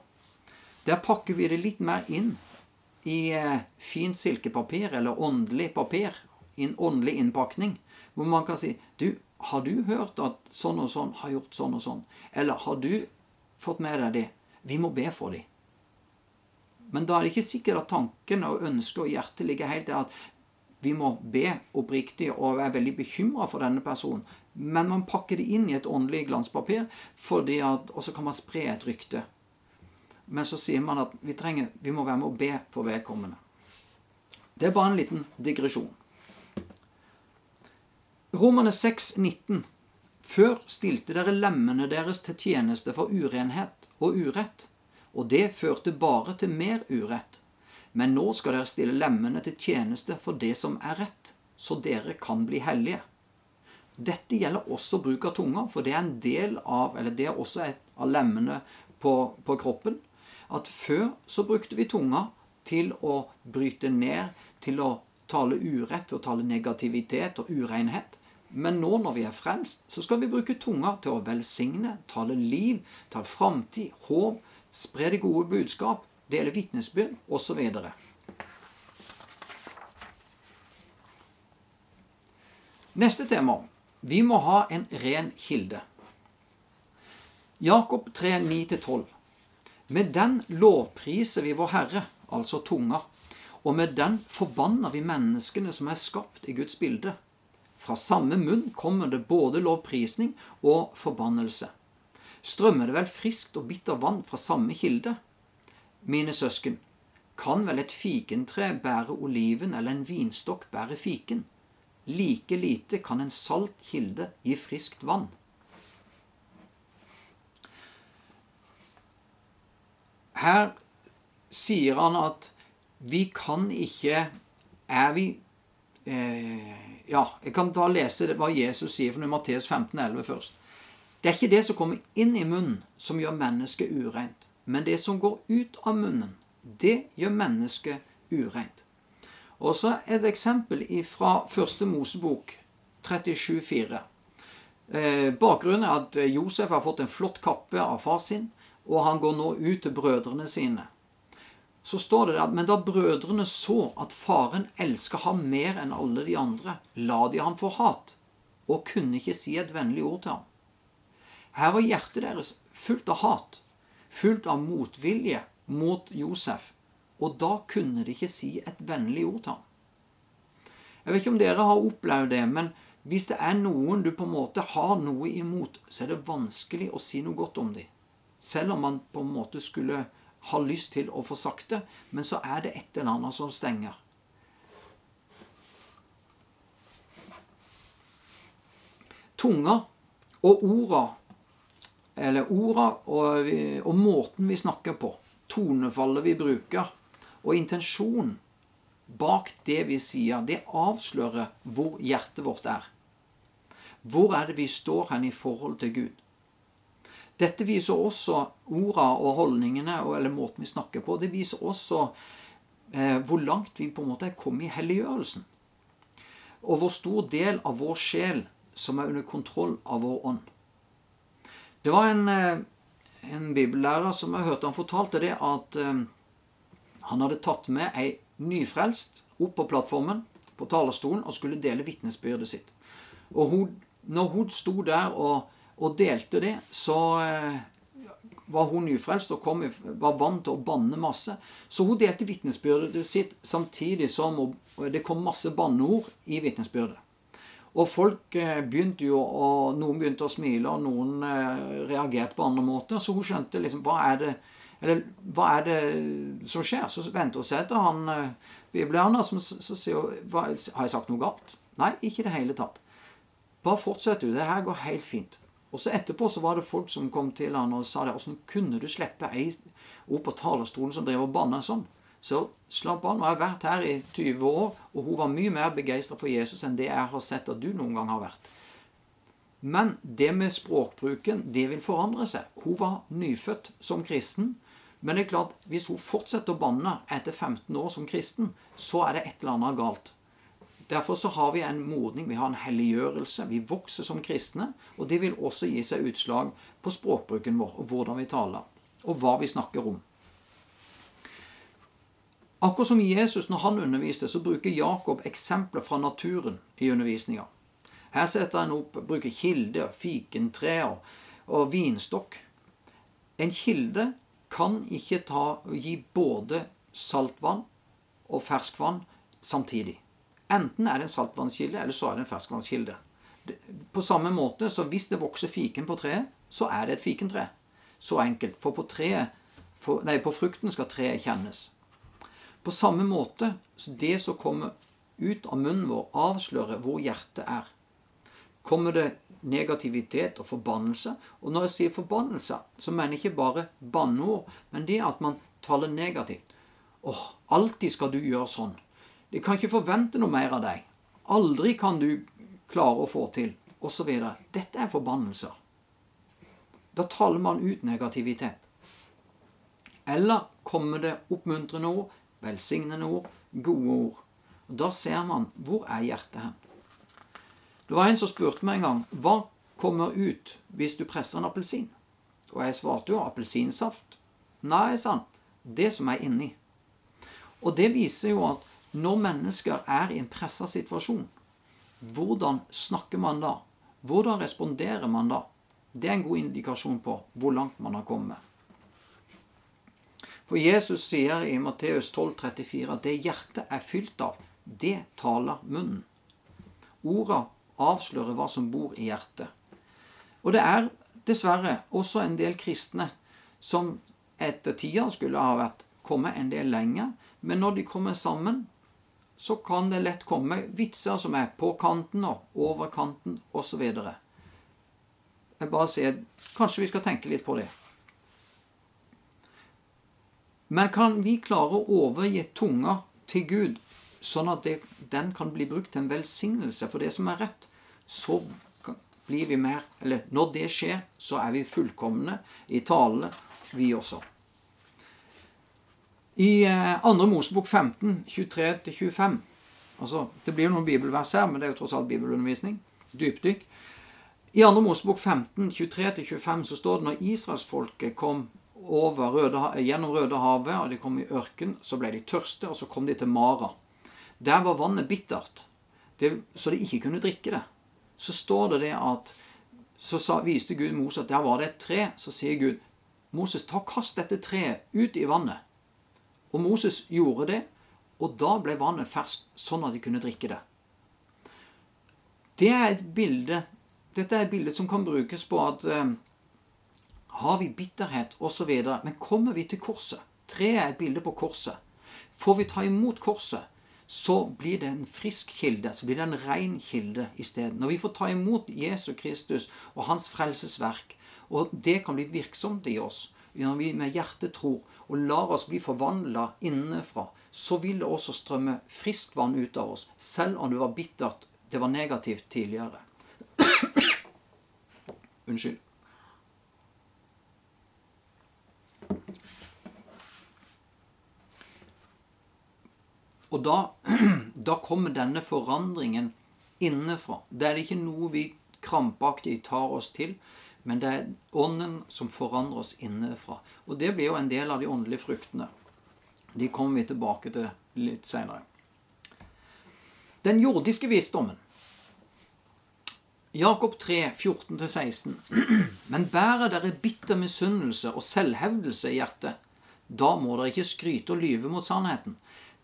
Der pakker vi det litt mer inn i eh, fint silkepapir eller åndelig papir, i en åndelig innpakning, hvor man kan si Du, har du hørt at sånn og sånn har gjort sånn og sånn? Eller har du fått med deg det? Vi må be for dem. Men da er det ikke sikkert at tankene og ønsket og hjertet ligger helt der at vi må be oppriktig og være veldig bekymra for denne personen. Men man pakker det inn i et åndelig glanspapir, og så kan man spre et rykte. Men så sier man at vi, trenger, vi må være med å be for vedkommende. Det er bare en liten digresjon. Romerne 6, 19. Før stilte dere lemmene deres til tjeneste for urenhet og urett, og det førte bare til mer urett. Men nå skal dere stille lemmene til tjeneste for det som er rett, så dere kan bli hellige. Dette gjelder også bruk av tunga, for det er en del av, eller det er også et av lemmene på, på kroppen at før så brukte vi tunga til å bryte ned, til å tale urett og tale negativitet og urenhet. Men nå når vi er frelst, så skal vi bruke tunga til å velsigne, tale liv, tale framtid, håp, spre det gode budskap, dele vitnesbyrd osv. Neste tema. Vi må ha en ren kilde. Jakob 3, 9-12. Med den lovpriser vi vår Herre, altså tunga, og med den forbanner vi menneskene som er skapt i Guds bilde. Fra samme munn kommer det både lovprisning og forbannelse. Strømmer det vel friskt og bitter vann fra samme kilde? mine søsken, kan vel et fikentre bære oliven eller en vinstokk bære fiken? Like lite kan en salt kilde gi friskt vann. Her sier han at vi kan ikke Er vi eh, Ja, jeg kan da lese hva Jesus sier for Matteus 15,11 først. Det er ikke det som kommer inn i munnen, som gjør mennesket ureint men det som går ut av munnen, det gjør mennesket ureint. Og så et eksempel fra første Mosebok 37,4. Eh, bakgrunnen er at Josef har fått en flott kappe av far sin, og han går nå ut til brødrene sine. Så står det der, Men da brødrene så at faren elska ham mer enn alle de andre, la de ham for hat, og kunne ikke si et vennlig ord til ham. Her var hjertet deres fullt av hat, fullt av motvilje mot Josef, og da kunne de ikke si et vennlig ord til ham. Jeg vet ikke om dere har opplevd det, men hvis det er noen du på en måte har noe imot, så er det vanskelig å si noe godt om dem. Selv om man på en måte skulle ha lyst til å få sagt det, men så er det et eller annet som stenger. Tunga og orda, eller orda og, og måten vi snakker på, tonefallet vi bruker, og intensjonen bak det vi sier, det avslører hvor hjertet vårt er. Hvor er det vi står hen i forhold til Gud? Dette viser også orda og holdningene, eller måten vi snakker på. Det viser også eh, hvor langt vi på en måte er kommet i helliggjørelsen. Og hvor stor del av vår sjel som er under kontroll av vår ånd. Det var en, eh, en bibellærer som jeg hørte han fortalte det, at eh, han hadde tatt med ei nyfrelst opp på plattformen på talerstolen og skulle dele vitnesbyrdet sitt. Og hun, når hun sto der og og delte det, så eh, var hun nyfrelst og kom, var vant til å banne masse. Så hun delte vitnesbyrdet sitt samtidig som det kom masse banneord i vitnesbyrdet. Og folk eh, begynte jo å, Noen begynte å smile, og noen eh, reagerte på andre måter. Så hun skjønte liksom Hva er det, eller, hva er det som skjer? Så venter hun seg etter han bibelæreren, som så sier hun Har jeg sagt noe galt? Nei, ikke i det hele tatt. Bare fortsett du. Det her går helt fint. Og så etterpå så var det folk som kom til han og sa det. Åssen kunne du slippe ei opp på talerstolen som driver og banner sånn? Så slapp av. Nå har jeg vært her i 20 år, og hun var mye mer begeistra for Jesus enn det jeg har sett at du noen gang har vært. Men det med språkbruken, det vil forandre seg. Hun var nyfødt som kristen. Men det er klart, hvis hun fortsetter å banne etter 15 år som kristen, så er det et eller annet galt. Derfor så har vi en modning, vi har en helliggjørelse. Vi vokser som kristne. Og det vil også gi seg utslag på språkbruken vår, og hvordan vi taler, og hva vi snakker om. Akkurat som Jesus, når han underviste, så bruker Jakob eksempler fra naturen i undervisninga. Her setter han opp, bruker kilder, fikentrær og vinstokk. En kilde kan ikke ta, gi både saltvann og ferskvann samtidig. Enten er det en saltvannskilde, eller så er det en ferskvannskilde. På samme måte, så hvis det vokser fiken på treet, så er det et fikentre. Så enkelt. For på, treet, for, nei, på frukten skal treet kjennes. På samme måte, det som kommer ut av munnen vår, avslører hvor hjertet er. Kommer det negativitet og forbannelse? Og når jeg sier forbannelse, så mener jeg ikke bare banneord, men det at man taler negativt. Åh, alltid skal du gjøre sånn. De kan ikke forvente noe mer av deg. Aldri kan du klare å få til, osv. Dette er forbannelser. Da taler man ut negativitet. Eller kommer det oppmuntrende ord, velsignende ord, gode ord. Og Da ser man hvor er hjertet hen. Det var en som spurte meg en gang hva kommer ut hvis du presser en appelsin. Og jeg svarte jo appelsinsaft. Nei, sa han. Det som er inni. Og det viser jo at når mennesker er i en pressa situasjon, hvordan snakker man da? Hvordan responderer man da? Det er en god indikasjon på hvor langt man har kommet. For Jesus sier i Matteus 12, 34 at det hjertet er fylt av, det taler munnen. Orda avslører hva som bor i hjertet. Og det er dessverre også en del kristne som etter tida skulle ha vært kommet en del lenger, men når de kommer sammen, så kan det lett komme vitser som er på kanten og over kanten osv. Jeg bare sier kanskje vi skal tenke litt på det. Men kan vi klare å overgi tunga til Gud, sånn at det, den kan bli brukt til en velsignelse for det som er rett, så blir vi mer Eller når det skjer, så er vi fullkomne i tale, vi også. I 2. Mosebok 15, 23-25 altså, Det blir jo noen bibelvers her, men det er jo tross alt bibelundervisning. Dypdykk. I 2. Mosebok 15, 23-25 så står det når israelsfolket kom Røde, gjennom Rødehavet, og de kom i ørken, så ble de tørste, og så kom de til Mara. Der var vannet bittert, det, så de ikke kunne drikke det. Så står det det at Så sa, viste Gud Moses at der var det et tre. Så sier Gud, Moses, ta kast dette treet ut i vannet. Og Moses gjorde det, og da ble vannet ferskt, sånn at de kunne drikke det. Det er et bilde, Dette er et bilde som kan brukes på at eh, har vi bitterhet osv. Men kommer vi til korset Treet er et bilde på korset. Får vi ta imot korset, så blir det en frisk kilde. Så blir det en ren kilde isteden. Når vi får ta imot Jesus Kristus og hans frelsesverk, og det kan bli virksomt i oss når vi med hjertet tror, og lar oss bli forvandla innenfra, så vil det også strømme friskt vann ut av oss, selv om det var bittert, det var negativt tidligere. Unnskyld. Og da, da, kommer denne forandringen innenfra. Det er ikke noe vi krampaktig tar oss til, men det er Ånden som forandrer oss innenfra. Og det blir jo en del av de åndelige fruktene. De kommer vi tilbake til litt seinere. Den jordiske visdommen. Jakob 3, 14-16. Men bærer dere bitter misunnelse og selvhevdelse i hjertet, da må dere ikke skryte og lyve mot sannheten.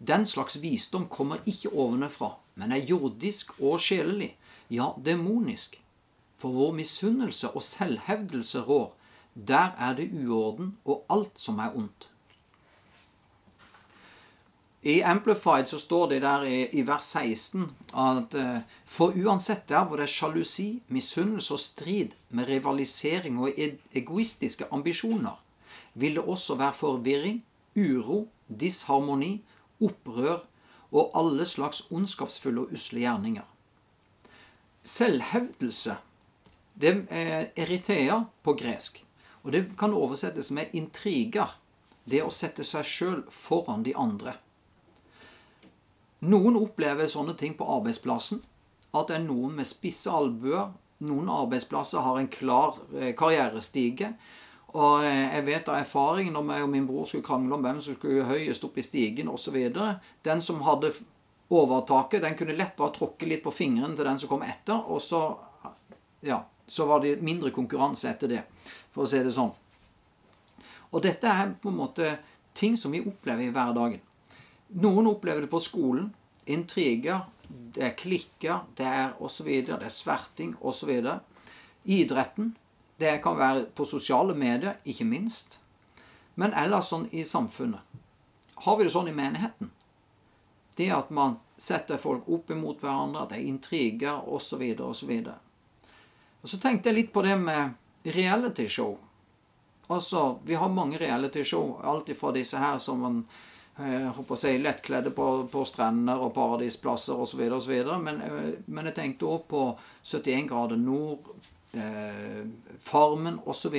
Den slags visdom kommer ikke ovenfra, men er jordisk og sjelelig, ja, demonisk. For hvor misunnelse og selvhevdelse rår, der er det uorden og alt som er ondt. I Amplified så står det der i, vers 16 at eh, for uansett der hvor det er sjalusi, misunnelse og strid med rivalisering og e-, egoistiske ambisjoner, vil det også være forvirring, uro, disharmoni, opprør og alle slags ondskapsfulle og usle gjerninger. Selvhevdelse det er eritea på gresk. Og det kan oversettes med intriger. Det å sette seg sjøl foran de andre. Noen opplever sånne ting på arbeidsplassen. At det er noen med spisse albuer. Noen arbeidsplasser har en klar eh, karrierestige. Og eh, jeg vet av erfaring når jeg og min bror skulle krangle om hvem som skulle høyest opp i stigen osv. Den som hadde overtaket, den kunne lett bare tråkke litt på fingeren til den som kom etter. Og så, ja, så var det mindre konkurranse etter det, for å si det sånn. Og dette er på en måte ting som vi opplever i hverdagen. Noen opplever det på skolen. Intriger, det er klikker, det er osv. Det er sverting osv. Idretten. Det kan være på sosiale medier, ikke minst. Men ellers sånn i samfunnet. Har vi det sånn i menigheten? Det at man setter folk opp imot hverandre, at det er intriger osv. osv. Og så tenkte jeg litt på det med realityshow. Altså, vi har mange realityshow. Alt ifra disse her som man jeg eh, håper å si, lettkledde på, på strender og paradisplasser osv. osv. Men, eh, men jeg tenkte òg på 71 grader nord, eh, Farmen osv.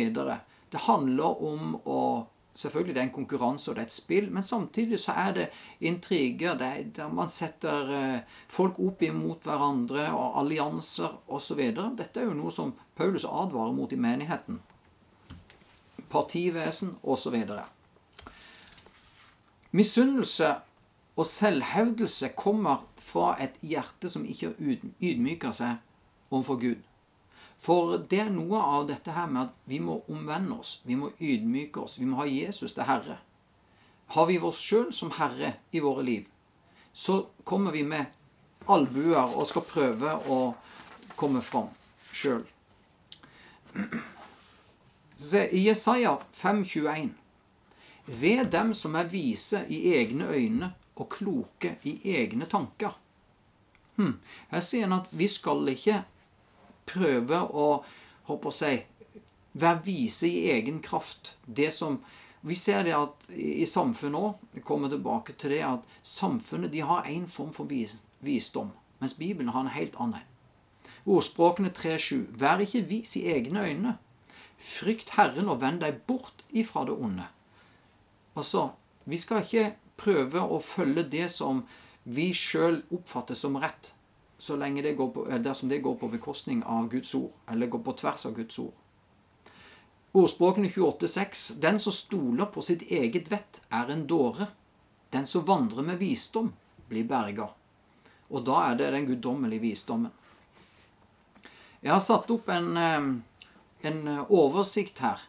Det handler om å Selvfølgelig det er en konkurranse og det er et spill, men samtidig så er det intriger det der man setter eh, folk opp imot hverandre og allianser osv. Dette er jo noe som Paulus advarer mot i menigheten. Partivesen osv. Misunnelse og selvhevdelse kommer fra et hjerte som ikke ydmyker seg overfor Gud. For det er noe av dette her med at vi må omvende oss, vi må ydmyke oss, vi må ha Jesus til Herre. Har vi oss sjøl som Herre i våre liv, så kommer vi med albuer og skal prøve å komme fram sjøl. I Jesaja 5,21 ved dem som er vise i egne øyne og kloke i egne tanker. Hm. Her sier han at vi skal ikke prøve å håper si, være vise i egen kraft. Det som Vi ser det at i samfunnet òg, kommer tilbake til det, at samfunnet de har én form for vis, visdom, mens Bibelen har en helt annen. Ordspråkene 3.7.: Vær ikke vis i egne øyne. Frykt Herren og vend deg bort ifra det onde. Altså, vi skal ikke prøve å følge det som vi sjøl oppfatter som rett, så lenge det går på, dersom det går på bekostning av Guds ord, eller går på tvers av Guds ord. Ordspråkene 28,6.: Den som stoler på sitt eget vett, er en dåre. Den som vandrer med visdom, blir berga. Og da er det den guddommelige visdommen. Jeg har satt opp en, en oversikt her,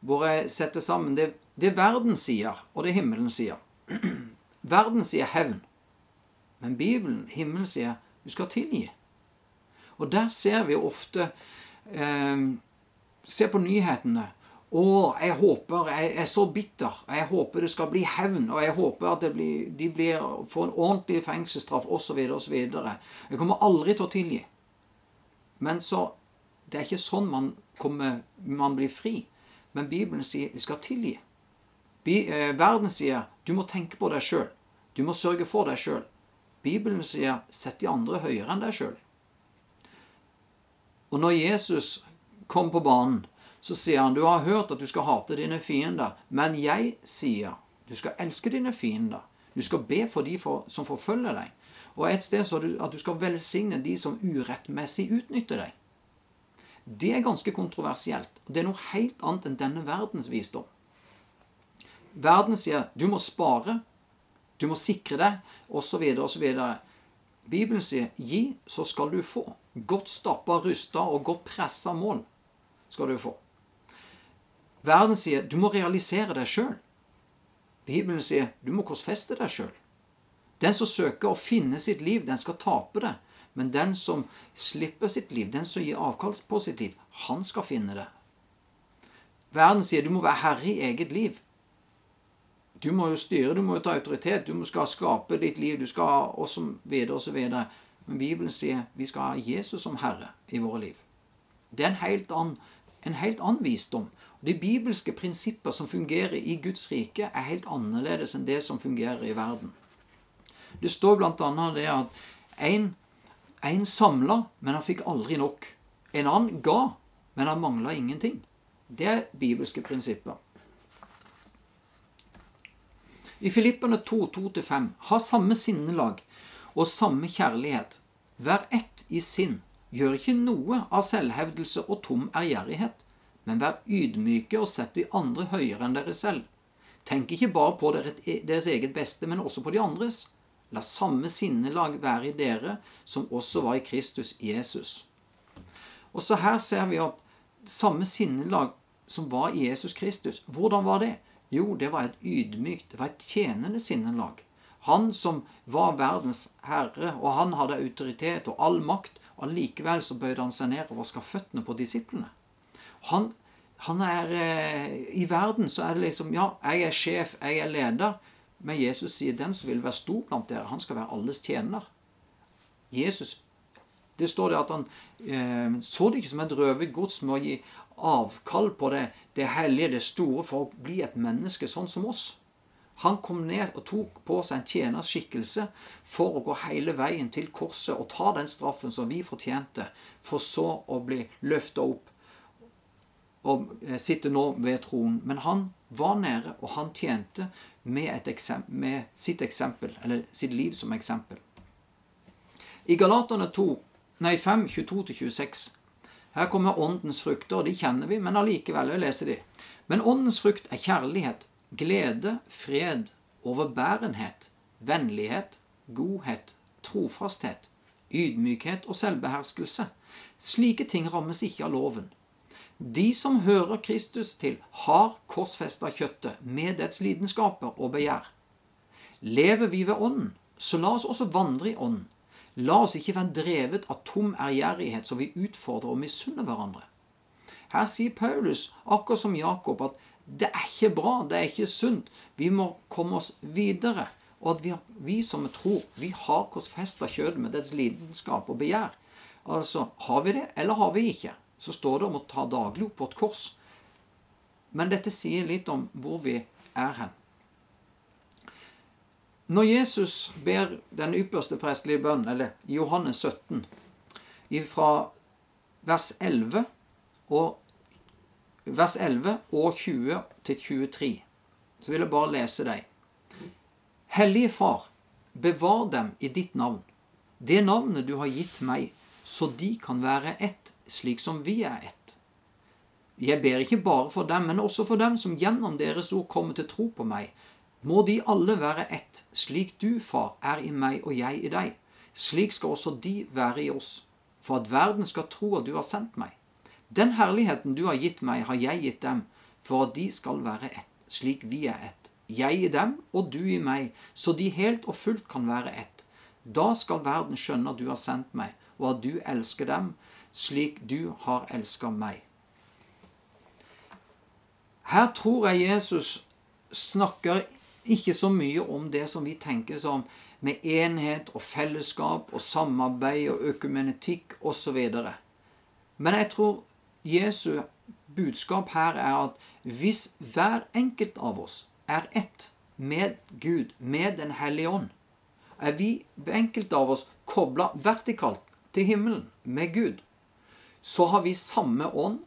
hvor jeg setter sammen det, det verden sier, og det himmelen sier. verden sier hevn. Men Bibelen, himmelen, sier du skal tilgi. Og der ser vi ofte eh, Se på nyhetene. Å, jeg håper Jeg er så bitter. Jeg håper det skal bli hevn. Og jeg håper at blir, de blir, får en ordentlig fengselsstraff osv. osv. Jeg kommer aldri til å tilgi. Men så Det er ikke sånn man, kommer, man blir fri. Men Bibelen sier vi skal tilgi. Eh, verden sier du må tenke på deg sjøl. Du må sørge for deg sjøl. Bibelen sier 'sett de andre høyere enn deg sjøl'. Og når Jesus kom på banen, så sier han 'du har hørt at du skal hate dine fiender', men jeg sier du skal elske dine fiender. Du skal be for de for, som forfølger deg. Og et sted så du at du skal velsigne de som urettmessig utnytter deg. Det er ganske kontroversielt. Det er noe helt annet enn denne verdens visdom. Verden sier du må spare, du må sikre deg, osv., osv. Bibelen sier 'gi, så skal du få'. Godt stappa, rusta og godt pressa mål skal du få. Verden sier 'du må realisere deg sjøl'. Bibelen sier 'du må korsfeste deg sjøl'. Den som søker å finne sitt liv, den skal tape det. Men den som slipper sitt liv, den som gir avkall på sitt liv, han skal finne det. Verden sier du må være herre i eget liv. Du må jo styre, du må jo ta autoritet, du skal skape ditt liv, du skal ha oss som videre og så videre. Men Bibelen sier vi skal ha Jesus som herre i våre liv. Det er en helt annen, en helt annen visdom. De bibelske prinsipper som fungerer i Guds rike, er helt annerledes enn det som fungerer i verden. Det står bl.a. det at en, en samla, men han fikk aldri nok. En annen ga, men han mangla ingenting. Det er bibelske prinsipper. I Filippene 2, 2-5 ha samme sinnelag og samme kjærlighet. Vær ett i sinn. Gjør ikke noe av selvhevdelse og tom ærgjerrighet, men vær ydmyke og sett de andre høyere enn dere selv. Tenk ikke bare på deres eget beste, men også på de andres. La samme sinnelag være i dere som også var i Kristus Jesus. Og så her ser vi at samme sinnelag som var i Jesus Kristus, hvordan var det? Jo, det var et ydmykt, det var et tjenende sinnelag. Han som var verdens herre, og han hadde autoritet og all makt. og Allikevel så bøyde han seg ned og vaska føttene på disiplene. Han, han er eh, I verden så er det liksom Ja, jeg er sjef, jeg er leder. Men Jesus sier den som vil være stor blant dere, han skal være alles tjener. Jesus det står det at han eh, så det ikke som et røvet gods med å gi avkall på det, det hellige, det store, for å bli et menneske sånn som oss. Han kom ned og tok på seg en tjenerskikkelse for å gå hele veien til korset og ta den straffen som vi fortjente, for så å bli løfta opp og eh, sitte nå ved tronen. Men han var nede, og han tjente med, eksempel, med sitt eksempel, eller sitt liv som eksempel. I Galaterne 2, nei 5, 22-26 her kommer åndens frukter, og de kjenner vi, men allikevel, jeg leser de. Men åndens frukt er kjærlighet, glede, fred, overbærenhet, vennlighet, godhet, trofasthet, ydmykhet og selvbeherskelse. Slike ting rammes ikke av loven. De som hører Kristus til, har korsfesta kjøttet med dets lidenskaper og begjær. Lever vi ved Ånden, så la oss også vandre i Ånden. La oss ikke være drevet av tom ærgjerrighet så vi utfordrer og misunner hverandre. Her sier Paulus, akkurat som Jakob, at det er ikke bra, det er ikke sunt. Vi må komme oss videre. Og at vi, vi som tror, vi har korsfesta kjødet med dets lidenskap og begjær. Altså, har vi det, eller har vi ikke? Så står det om å ta daglig opp vårt kors. Men dette sier litt om hvor vi er hen. Når Jesus ber den ypperste prestelige bønn, eller Johannes 17, fra vers 11 og, vers 11 og 20 til 23, så vil jeg bare lese deg. Hellige Far, bevar dem i ditt navn, det navnet du har gitt meg, så de kan være ett, slik som vi er ett. Jeg ber ikke bare for dem, men også for dem som gjennom deres ord kommer til tro på meg, må de alle være ett, slik du, Far, er i meg og jeg i deg. Slik skal også de være i oss, for at verden skal tro at du har sendt meg. Den herligheten du har gitt meg, har jeg gitt dem, for at de skal være ett, slik vi er ett. Jeg i dem og du i meg, så de helt og fullt kan være ett. Da skal verden skjønne at du har sendt meg, og at du elsker dem, slik du har elska meg. Her tror jeg Jesus snakker ikke så mye om det som vi tenker som med enhet og fellesskap og samarbeid og økumenetikk osv. Men jeg tror Jesu budskap her er at hvis hver enkelt av oss er ett med Gud, med Den hellige ånd, er vi enkelte av oss kobla vertikalt til himmelen med Gud, så har vi samme ånd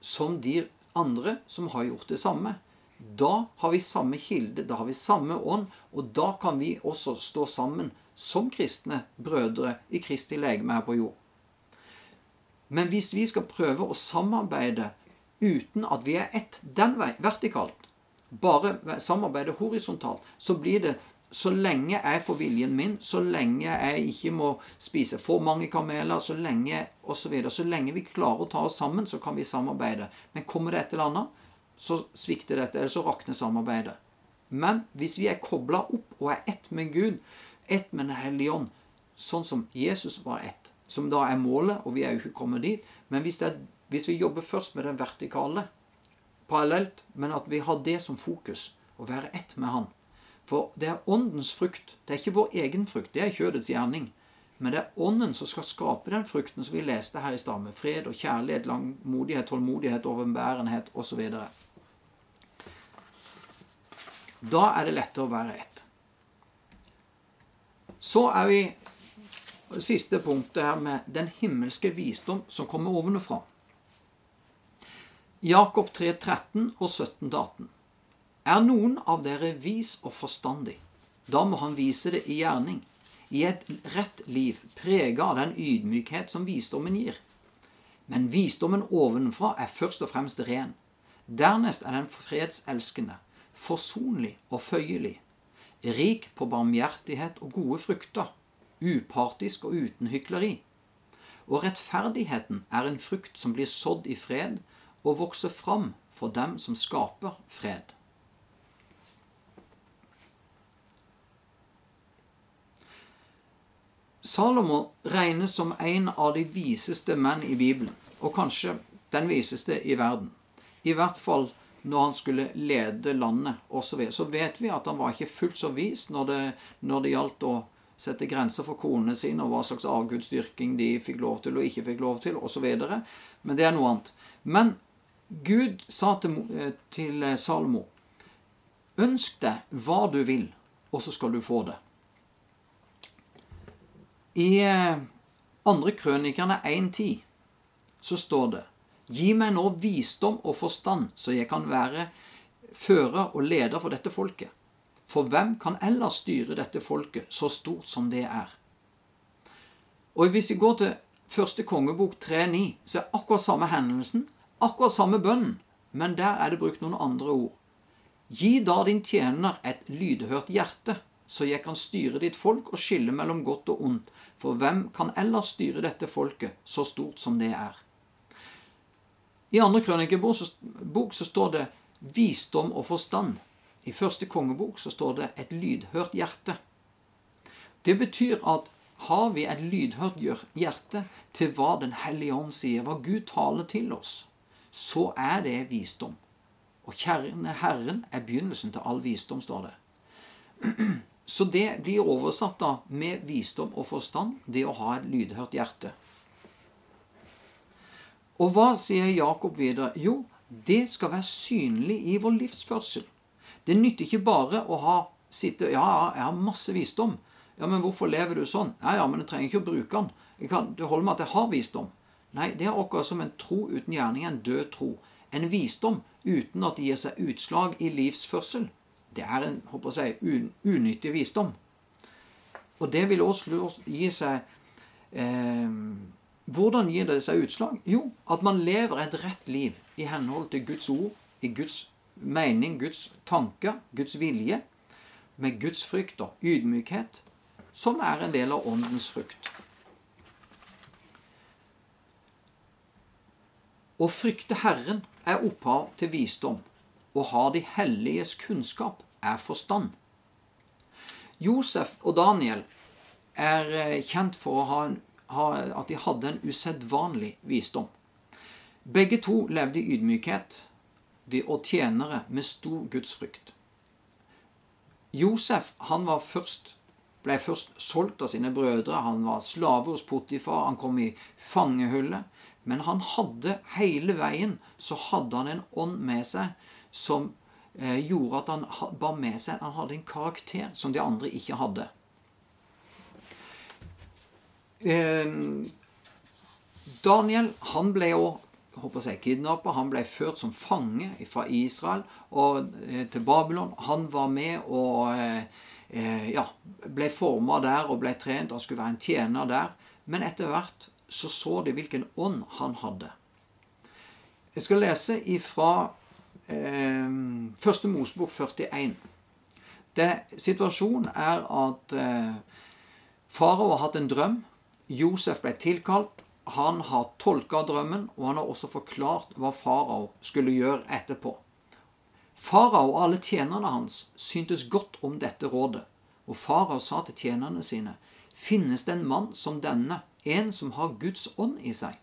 som de andre som har gjort det samme. Da har vi samme kilde, da har vi samme ånd, og da kan vi også stå sammen som kristne brødre i Kristi legeme her på jord. Men hvis vi skal prøve å samarbeide uten at vi er ett den vei, vertikalt, bare samarbeide horisontalt, så blir det så lenge jeg får viljen min, så lenge jeg ikke må spise for mange kameler, så lenge osv. Så, så lenge vi klarer å ta oss sammen, så kan vi samarbeide. Men kommer det et eller annet, så svikter dette, eller så rakner samarbeidet. Men hvis vi er kobla opp og er ett med Gud, ett med Den hellige ånd, sånn som Jesus var ett, som da er målet, og vi er jo ikke kommet dit Men hvis, er, hvis vi jobber først med den vertikale parallelt, men at vi har det som fokus, å være ett med Han For det er åndens frukt. Det er ikke vår egen frukt. Det er kjødets gjerning. Men det er ånden som skal skape den frukten som vi leste her i stad, med fred og kjærlighet, langmodighet, tålmodighet, overbærenhet osv. Da er det lettere å være ett. Så er vi det siste punktet her med den himmelske visdom som kommer ovenfra. Jakob 3, 13 og 17-18. Er noen av dere vis og forstandig, da må han vise det i gjerning, i et rett liv, prega av den ydmykhet som visdommen gir. Men visdommen ovenfra er først og fremst ren. Dernest er den fredselskende, forsonlig og føyelig, rik på barmhjertighet og gode frukter, upartisk og uten hykleri. Og rettferdigheten er en frukt som blir sådd i fred og vokser fram for dem som skaper fred. Salomo regnes som en av de viseste menn i Bibelen, og kanskje den viseste i verden. I hvert fall når han skulle lede landet osv. Så, så vet vi at han var ikke fullt så vis når det, når det gjaldt å sette grenser for konene sine, og hva slags avgudsdyrking de fikk lov til og ikke fikk lov til, osv. Men det er noe annet. Men Gud sa til, eh, til Salomo Ønsk deg hva du vil, og så skal du få det. I eh, andre krønikerne 1.10 så står det Gi meg nå visdom og forstand, så jeg kan være fører og leder for dette folket. For hvem kan ellers styre dette folket så stort som det er? Og hvis vi går til første kongebok 3.9, så er akkurat samme hendelsen, akkurat samme bønnen, men der er det brukt noen andre ord. Gi da din tjener et lydhørt hjerte, så jeg kan styre ditt folk og skille mellom godt og ondt, for hvem kan ellers styre dette folket så stort som det er? I andre krønikebok så står det visdom og forstand. I første kongebok så står det et lydhørt hjerte. Det betyr at har vi et lydhørt hjerte til hva Den hellige ånd sier, hva Gud taler til oss, så er det visdom. Og kjerne Herren er begynnelsen til all visdom, står det. Så det blir oversatt da med visdom og forstand, det å ha et lydhørt hjerte. Og hva sier Jakob videre? Jo, det skal være synlig i vår livsførsel. Det nytter ikke bare å ha sitte Ja, jeg har masse visdom. Ja, men hvorfor lever du sånn? Ja, ja, men jeg trenger ikke å bruke den. Kan, det holder med at jeg har visdom. Nei, det er akkurat som en tro uten gjerning, en død tro. En visdom uten at det gir seg utslag i livsførsel. Det er en håper jeg, un, unyttig visdom. Og det vil også gi seg eh, Hvordan gir det seg utslag? Jo, at man lever et rett liv i henhold til Guds ord, i Guds mening, Guds tanker, Guds vilje, med Guds frykt og ydmykhet, som er en del av åndens frukt. Å frykte Herren er opphav til visdom. Å ha de helliges kunnskap er forstand. Josef og Daniel er eh, kjent for å ha en, at de hadde en usedvanlig visdom. Begge to levde i ydmykhet og tjenere med stor gudsfrykt. Josef han var først, ble først solgt av sine brødre. Han var slave hos Potifar. Han kom i fangehullet. Men han hadde hele veien så hadde han en ånd med seg som eh, gjorde at han bar med seg Han hadde en karakter som de andre ikke hadde. Eh, Daniel han ble jo håper jeg, kidnappa. Han ble ført som fange fra Israel og eh, til Babylon. Han var med og eh, eh ja, ble forma der og ble trent. Han skulle være en tjener der. Men etter hvert så så de hvilken ånd han hadde. Jeg skal lese ifra eh, Første Mosebok 41. Det, situasjonen er at eh, farao har hatt en drøm. Josef ble tilkalt. Han har tolka drømmen, og han har også forklart hva farao skulle gjøre etterpå. Farao og alle tjenerne hans syntes godt om dette rådet, og farao sa til tjenerne sine, finnes det en mann som denne, en som har Guds ånd i seg.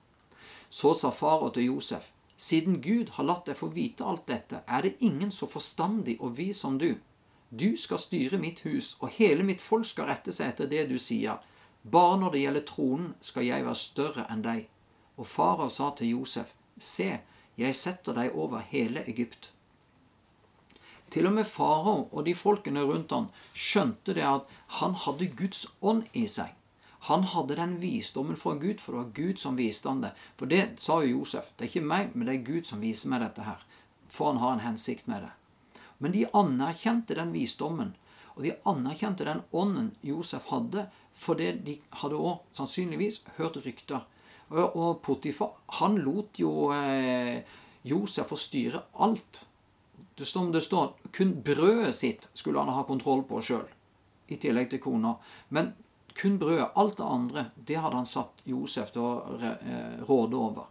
Så sa farao til Josef, siden Gud har latt deg få vite alt dette, er det ingen så forstandig og vis som du. Du skal styre mitt hus, og hele mitt folk skal rette seg etter det du sier. Bare når det gjelder tronen, skal jeg være større enn deg. Og farao sa til Josef, se, jeg setter deg over hele Egypt. Til og med farao og de folkene rundt ham skjønte det at han hadde Guds ånd i seg. Han hadde den visdommen fra Gud, for det var Gud som viste han det. For det sa jo Josef. Det er ikke meg, men det er Gud som viser meg dette her. For han har en hensikt med det. Men de anerkjente den visdommen, og de anerkjente den ånden Josef hadde, fordi de hadde òg sannsynligvis hørt rykter. Og Potifar, han lot jo eh, Josef få styre alt. Det står, det står kun brødet sitt skulle han ha kontroll på sjøl, i tillegg til kona. Men kun brødet. Alt det andre, det hadde han satt Josef til å eh, råde over.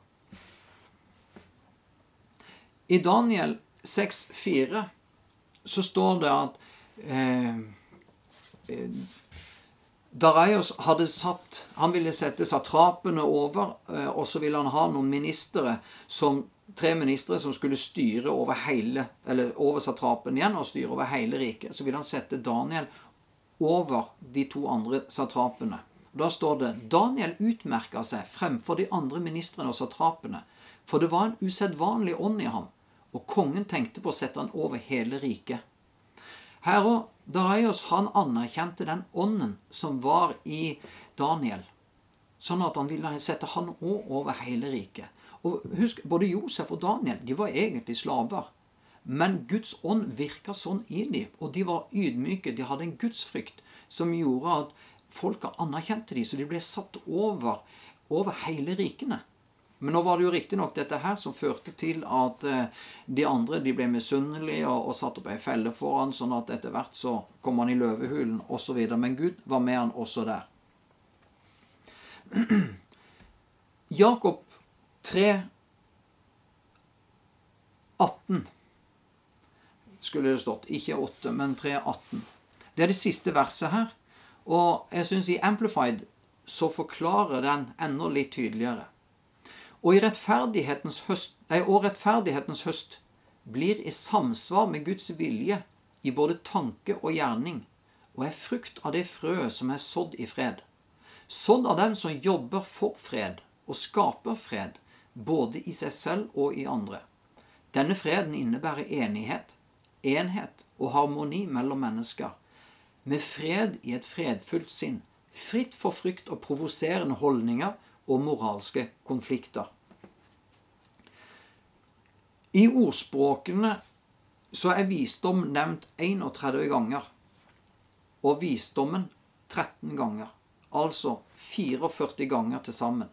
I Daniel 6,4 så står det at eh, eh, Daraios hadde satt Han ville sette satrapene over, eh, og så ville han ha noen ministre som tre ministre som skulle styre over hele, eller over satrapen igjen og styre over hele riket. Så ville han sette Daniel over de to andre satrapene. Da står det Daniel utmerka seg fremfor de andre ministrene og satrapene, for det var en usedvanlig ånd i ham, og kongen tenkte på å sette han over hele riket. Her òg Darius han anerkjente den ånden som var i Daniel, sånn at han ville sette han òg over hele riket. Og husk, Både Josef og Daniel de var egentlig slaver. Men Guds ånd virka sånn i dem, og de var ydmyke. De hadde en gudsfrykt som gjorde at folka anerkjente dem, så de ble satt over, over hele rikene. Men nå var det jo riktignok dette her som førte til at eh, de andre de ble misunnelige og, satte opp ei felle for han, sånn at etter hvert så kom han i løvehulen osv. Men Gud var med han også der. Jakob 3, 18 skulle det stått. Ikke 8, men 3, 18. Det er det siste verset her. Og jeg syns i Amplified så forklarer den enda litt tydeligere. Og, rettferdighetens høst, nei, og rettferdighetens høst blir i samsvar med Guds vilje i både tanke og gjerning, og er frukt av det frøet som er sådd i fred. Sådd av dem som jobber for fred og skaper fred, både i seg selv og i andre. Denne freden innebærer enighet, enhet og harmoni mellom mennesker, med fred i et fredfullt sinn, fritt for frykt og provoserende holdninger og moralske konflikter. I ordspråkene så er visdom nevnt 31 ganger, og visdommen 13 ganger. Altså 44 ganger til sammen.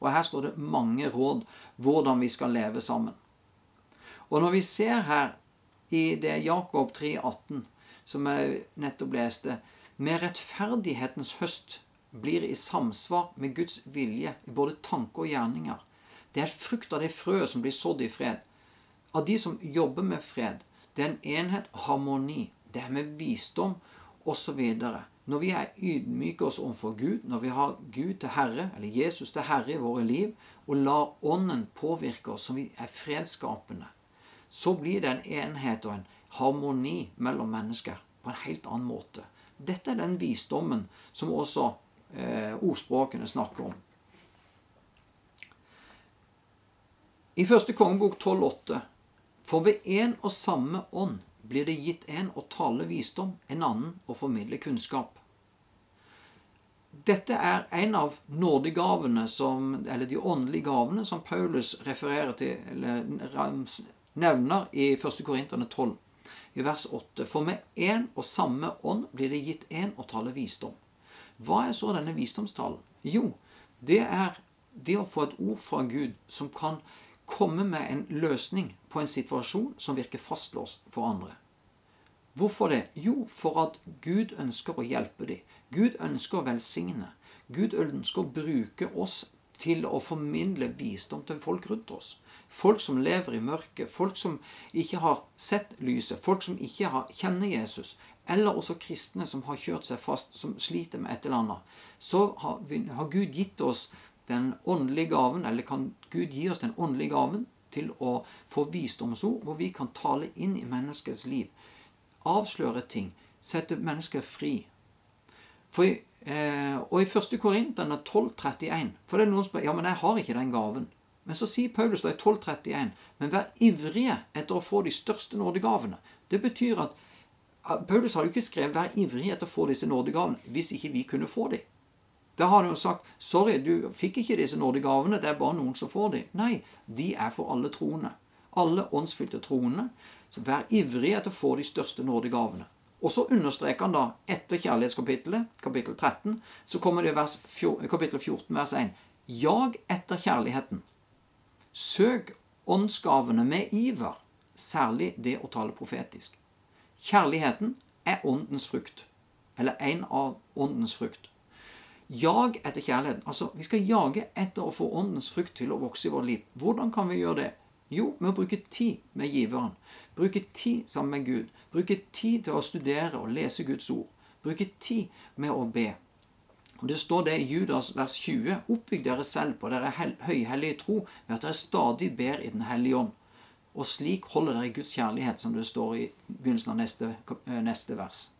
Og her står det mange råd hvordan vi skal leve sammen. Og når vi ser her i det Jakob 3,18, som jeg nettopp leste, med rettferdighetens høst blir i samsvar med Guds vilje i både tanke og gjerninger. Det er frukt av det frøet som blir sådd i fred. Av de som jobber med fred. Det er en enhet, harmoni. Det er med visdom osv. Når vi er ydmyke oss overfor Gud, når vi har Gud til Herre, eller Jesus til Herre i våre liv, og lar Ånden påvirke oss som vi er fredsskapende, så blir det en enhet og en harmoni mellom mennesker på en helt annen måte. Dette er den visdommen som også ordspråkene snakker om. I første kongebok 12,8.: For ved en og samme ånd blir det gitt en å tale visdom, en annen å formidle kunnskap. Dette er en av nådegavene, som, eller de åndelige gavene, som Paulus refererer til, eller nevner i 1. Korinterne 12, i vers 8. For med én og samme ånd blir det gitt én å tale visdom. Hva er så denne visdomstalen? Jo, det er det å få et ord fra Gud som kan komme med en løsning på en situasjon som virker fastlåst for andre. Hvorfor det? Jo, for at Gud ønsker å hjelpe dem. Gud ønsker å velsigne. Gud ønsker å bruke oss til å formidle visdom til folk rundt oss. Folk som lever i mørket, folk som ikke har sett lyset, folk som ikke har, kjenner Jesus, eller også kristne som har kjørt seg fast, som sliter med et eller annet. Så har, har Gud gitt oss den åndelige gaven, eller kan Gud gi oss den åndelige gaven til å få visdomsord, hvor vi kan tale inn i menneskets liv avsløre ting, sette mennesker fri. For, eh, og i 1. Korinterne 12,31 For det er noen som spør ja, men jeg har ikke den gaven. Men så sier Paulus da i 12,31 men vær ivrige etter å få de største nådegavene. Det betyr at Paulus har jo ikke skrevet 'vær ivrig etter å få disse nådegavene' hvis ikke vi kunne få dem. Da har han jo sagt 'sorry, du fikk ikke disse nådegavene, det er bare noen som får dem'. Nei, de er for alle troende. Alle åndsfylte troende så vær ivrig etter å få de største nådegavene. Og så understreker han da, etter kjærlighetskapittelet, kapittel 13, så kommer det vers, kapittel 14, vers 1. Jag etter kjærligheten. Søk åndsgavene med iver, særlig det å tale profetisk. Kjærligheten er åndens frukt, eller en av åndens frukt. Jag etter kjærligheten. Altså, vi skal jage etter å få åndens frukt til å vokse i vårt liv. Hvordan kan vi gjøre det? Jo, med å bruke tid med giveren. Bruke tid sammen med Gud. Bruke tid til å studere og lese Guds ord. Bruke tid med å be. Og Det står det i Judas vers 20.: Oppbygg dere selv på dere høyhellige tro ved at dere stadig ber i Den hellige ånd. Og slik holder dere Guds kjærlighet, som det står i begynnelsen av neste, eh, neste vers.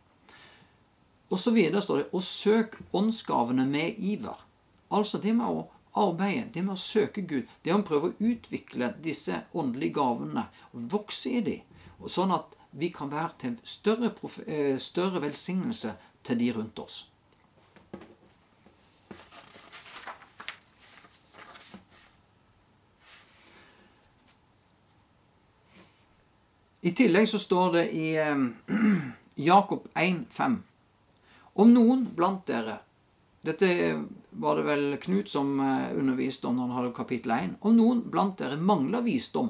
Og så videre står det Og søk åndsgavene med iver. Altså det med å arbeide, det med å søke Gud, det å prøve å utvikle disse åndelige gavene, vokse i dem, sånn at vi kan være til større, eh, større velsignelse til de rundt oss. I tillegg så står det i Jakob 1,5.: Om noen blant dere Dette var det vel Knut som eh, underviste om når han hadde kapittel 1. Om noen blant dere mangler visdom,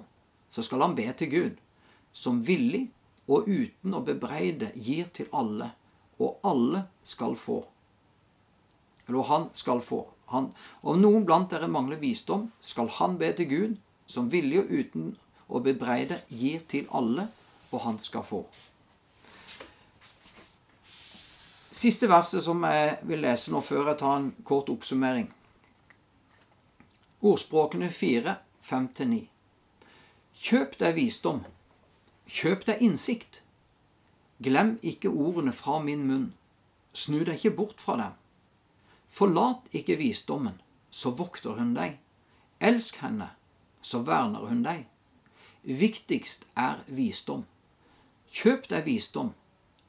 så skal han be til Gud, som villig og uten å bebreide gir til alle, og alle skal få. Eller han skal få. Han, om noen blant dere mangler visdom, skal han be til Gud, som villig og uten å bebreide gir til alle, og han skal få. Siste verset som jeg vil lese nå før jeg tar en kort oppsummering. Ordspråkene 4, 5-9. Kjøp deg visdom Kjøp deg innsikt. Glem ikke ordene fra min munn. Snu deg ikke bort fra dem. Forlat ikke visdommen, så vokter hun deg. Elsk henne, så verner hun deg. Viktigst er visdom. Kjøp deg visdom.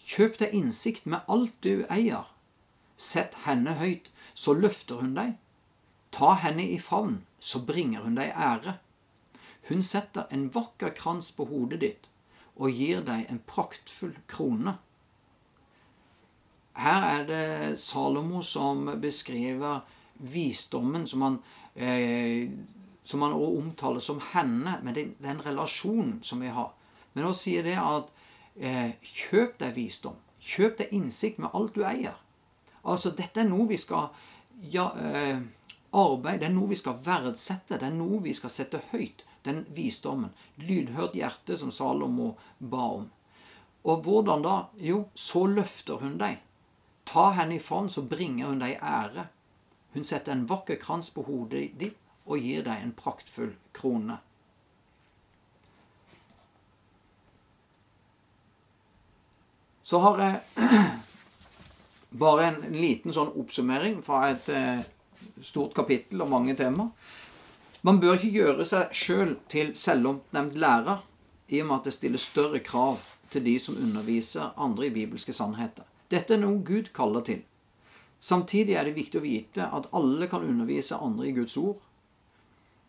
Kjøp deg innsikt med alt du eier. Sett henne høyt, så løfter hun deg. Ta henne i favn, så bringer hun deg ære. Hun setter en vakker krans på hodet ditt og gir deg en praktfull krone. Her er det Salomo som beskriver visdommen som han, eh, som han omtaler som henne, med den, den, relasjonen som vi har. Men nå sier det at eh, kjøp deg visdom. Kjøp deg innsikt med alt du eier. Altså, dette er noe vi skal ja, eh, arbeide, det er noe vi skal verdsette, det er noe vi skal sette høyt. Den visdommen. Lydhørt hjerte, som Salomo ba om. Og hvordan da? Jo, så løfter hun deg. Ta henne i favn, så bringer hun deg ære. Hun setter en vakker krans på hodet ditt og gir deg en praktfull krone. Så har jeg bare en liten sånn oppsummering fra et eh, stort kapittel og mange temaer. Man bør ikke gjøre seg sjøl til selvoppnevnt lærer, i og med at det stiller større krav til de som underviser andre i bibelske sannheter. Dette er noe Gud kaller til. Samtidig er det viktig å vite at alle kan undervise andre i Guds ord.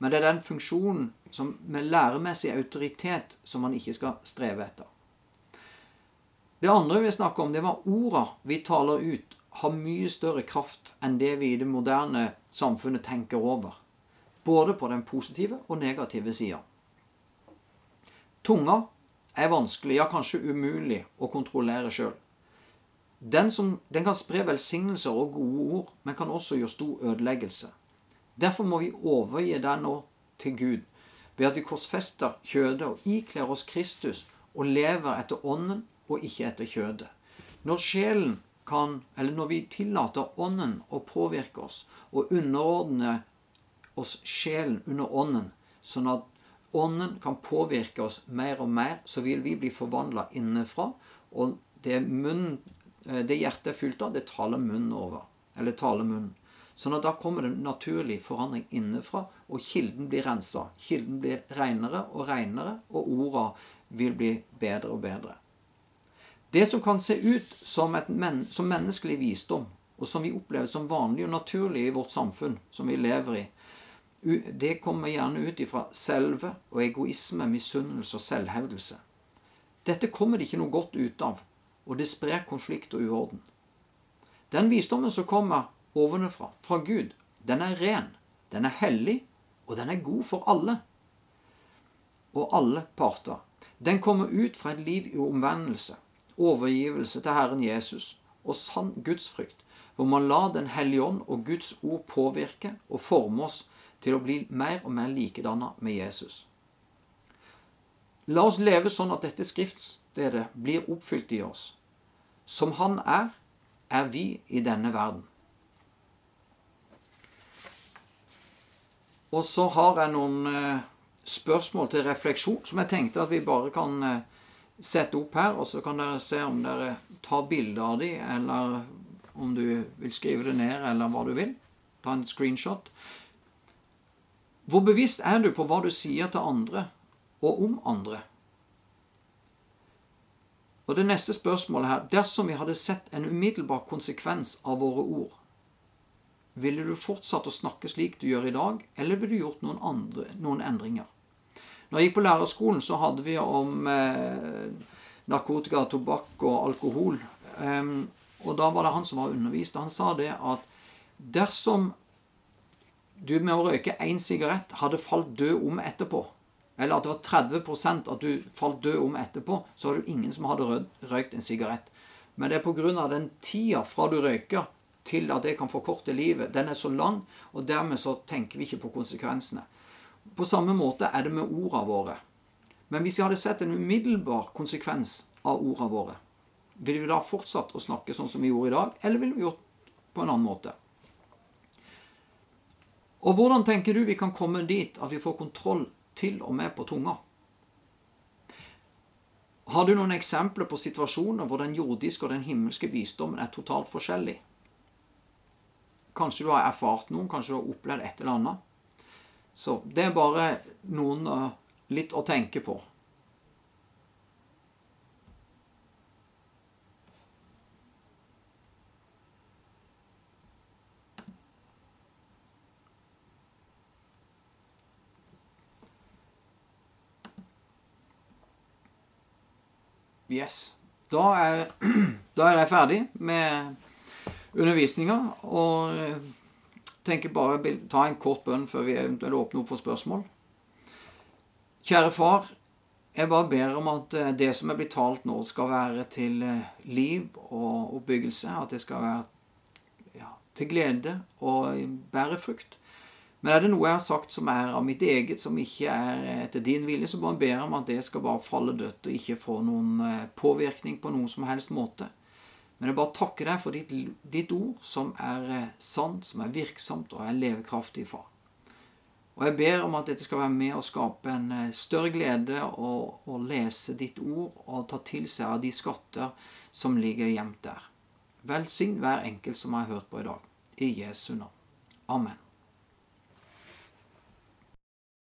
Men det er den funksjonen som med læremessig autoritet som man ikke skal streve etter. Det andre vi snakker om, det var orda vi taler ut, har mye større kraft enn det vi i det moderne samfunnet tenker over. Både på den positive og negative sida. Tunga er vanskelig, ja kanskje umulig, å kontrollere sjøl. Den, den kan spre velsignelser og gode ord, men kan også gjøre stor ødeleggelse. Derfor må vi overgi den nå til Gud ved at vi korsfester kjødet og ikler oss Kristus og lever etter ånden og ikke etter kjødet. Når sjelen kan, eller når vi tillater ånden å påvirke oss og underordne oss sjelen under ånden, sånn at ånden kan påvirke oss mer og mer, så vil vi bli forvandla innenfra. Og det munnen Eh, det hjertet er fylt av, det taler munnen over. Eller taler munnen. Sånn at da kommer det naturlig forandring innenfra, og kilden blir rensa. Kilden blir renere og renere, og orda vil bli bedre og bedre. Det som kan se ut som, men, som menneskelig visdom, og som vi opplever som vanlig og naturlig i vårt samfunn som vi lever i, det kommer gjerne ut ifra selve og egoisme, misunnelse og selvhevdelse. Dette kommer det ikke noe godt ut av og det sprer konflikt og uorden. Den visdommen som kommer ovenfra, fra Gud, den er ren, den er hellig, og den er god for alle. Og alle parter. Den kommer ut fra et liv i omvendelse, overgivelse til Herren Jesus og sann gudsfrykt, hvor man lar Den hellige ånd og Guds ord påvirke og forme oss til å bli mer og mer likedanna med Jesus. La oss leve sånn at dette skriftstedet blir oppfylt i oss. Som Han er, er vi i denne verden. Og så har jeg noen eh, spørsmål til refleksjon som jeg tenkte at vi bare kan eh, sette opp her, og så kan dere se om dere tar bilde av de, eller om du vil skrive det ned, eller hva du vil. Ta en screenshot. Hvor bevisst er du på hva du sier til andre, og om andre. Og det neste spørsmålet her Dersom vi hadde sett en umiddelbar konsekvens av våre ord, ville du fortsatt å snakke slik du gjør i dag, eller ville du gjort noen, andre, noen endringer? Når jeg gikk på lærerskolen, så hadde vi om eh, narkotika, tobakk og alkohol. Um, og da var det han som var undervist. Han sa det at dersom du med å røyke én sigarett hadde falt død om etterpå, eller at det var 30% at du falt død om etterpå, så var det ingen som hadde røykt en sigarett. Men det er pga. den tida fra du røyker til at det kan forkorte livet, den er så lang, og dermed så tenker vi ikke på konsekvensene. På samme måte er det med ordene våre. Men hvis vi hadde sett en umiddelbar konsekvens av ordene våre, ville vi da fortsatt å snakke sånn som vi gjorde i dag, eller ville vi gjort på en annen måte? Og hvordan tenker du vi kan komme dit at vi får kontroll til og med på tunga. Har du noen eksempler på situasjoner hvor den jordiske og den himmelske visdommen er totalt forskjellig? Kanskje du har erfart noen, kanskje du har opplevd et eller annet. Så det er bare noen uh, litt å tenke på. Yes. Da er, da er jeg ferdig med undervisninga, og eh, tenker bare ta en kort bønn før vi eventuelt åpner opp for spørsmål. Kjære far, jeg bare ber om at eh, det som er blitt talt nå, skal være til eh, liv og oppbyggelse. At det skal være ja, til glede og bære frukt. Men er det noe jeg har sagt som er av mitt eget, som ikke er etter din vilje, så bare ber jeg om at det skal bare falle dødt og ikke få noen påvirkning på noen som helst måte. Men jeg bare takker deg for ditt, ditt ord, som er eh, sant, som er virksomt og er levekraftig, far. Og jeg ber om at dette skal være med å skape en eh, større glede å, å lese ditt ord og ta til seg av de skatter som ligger gjemt der. Velsign hver enkelt som har hørt på i dag. I Jesu navn. Amen.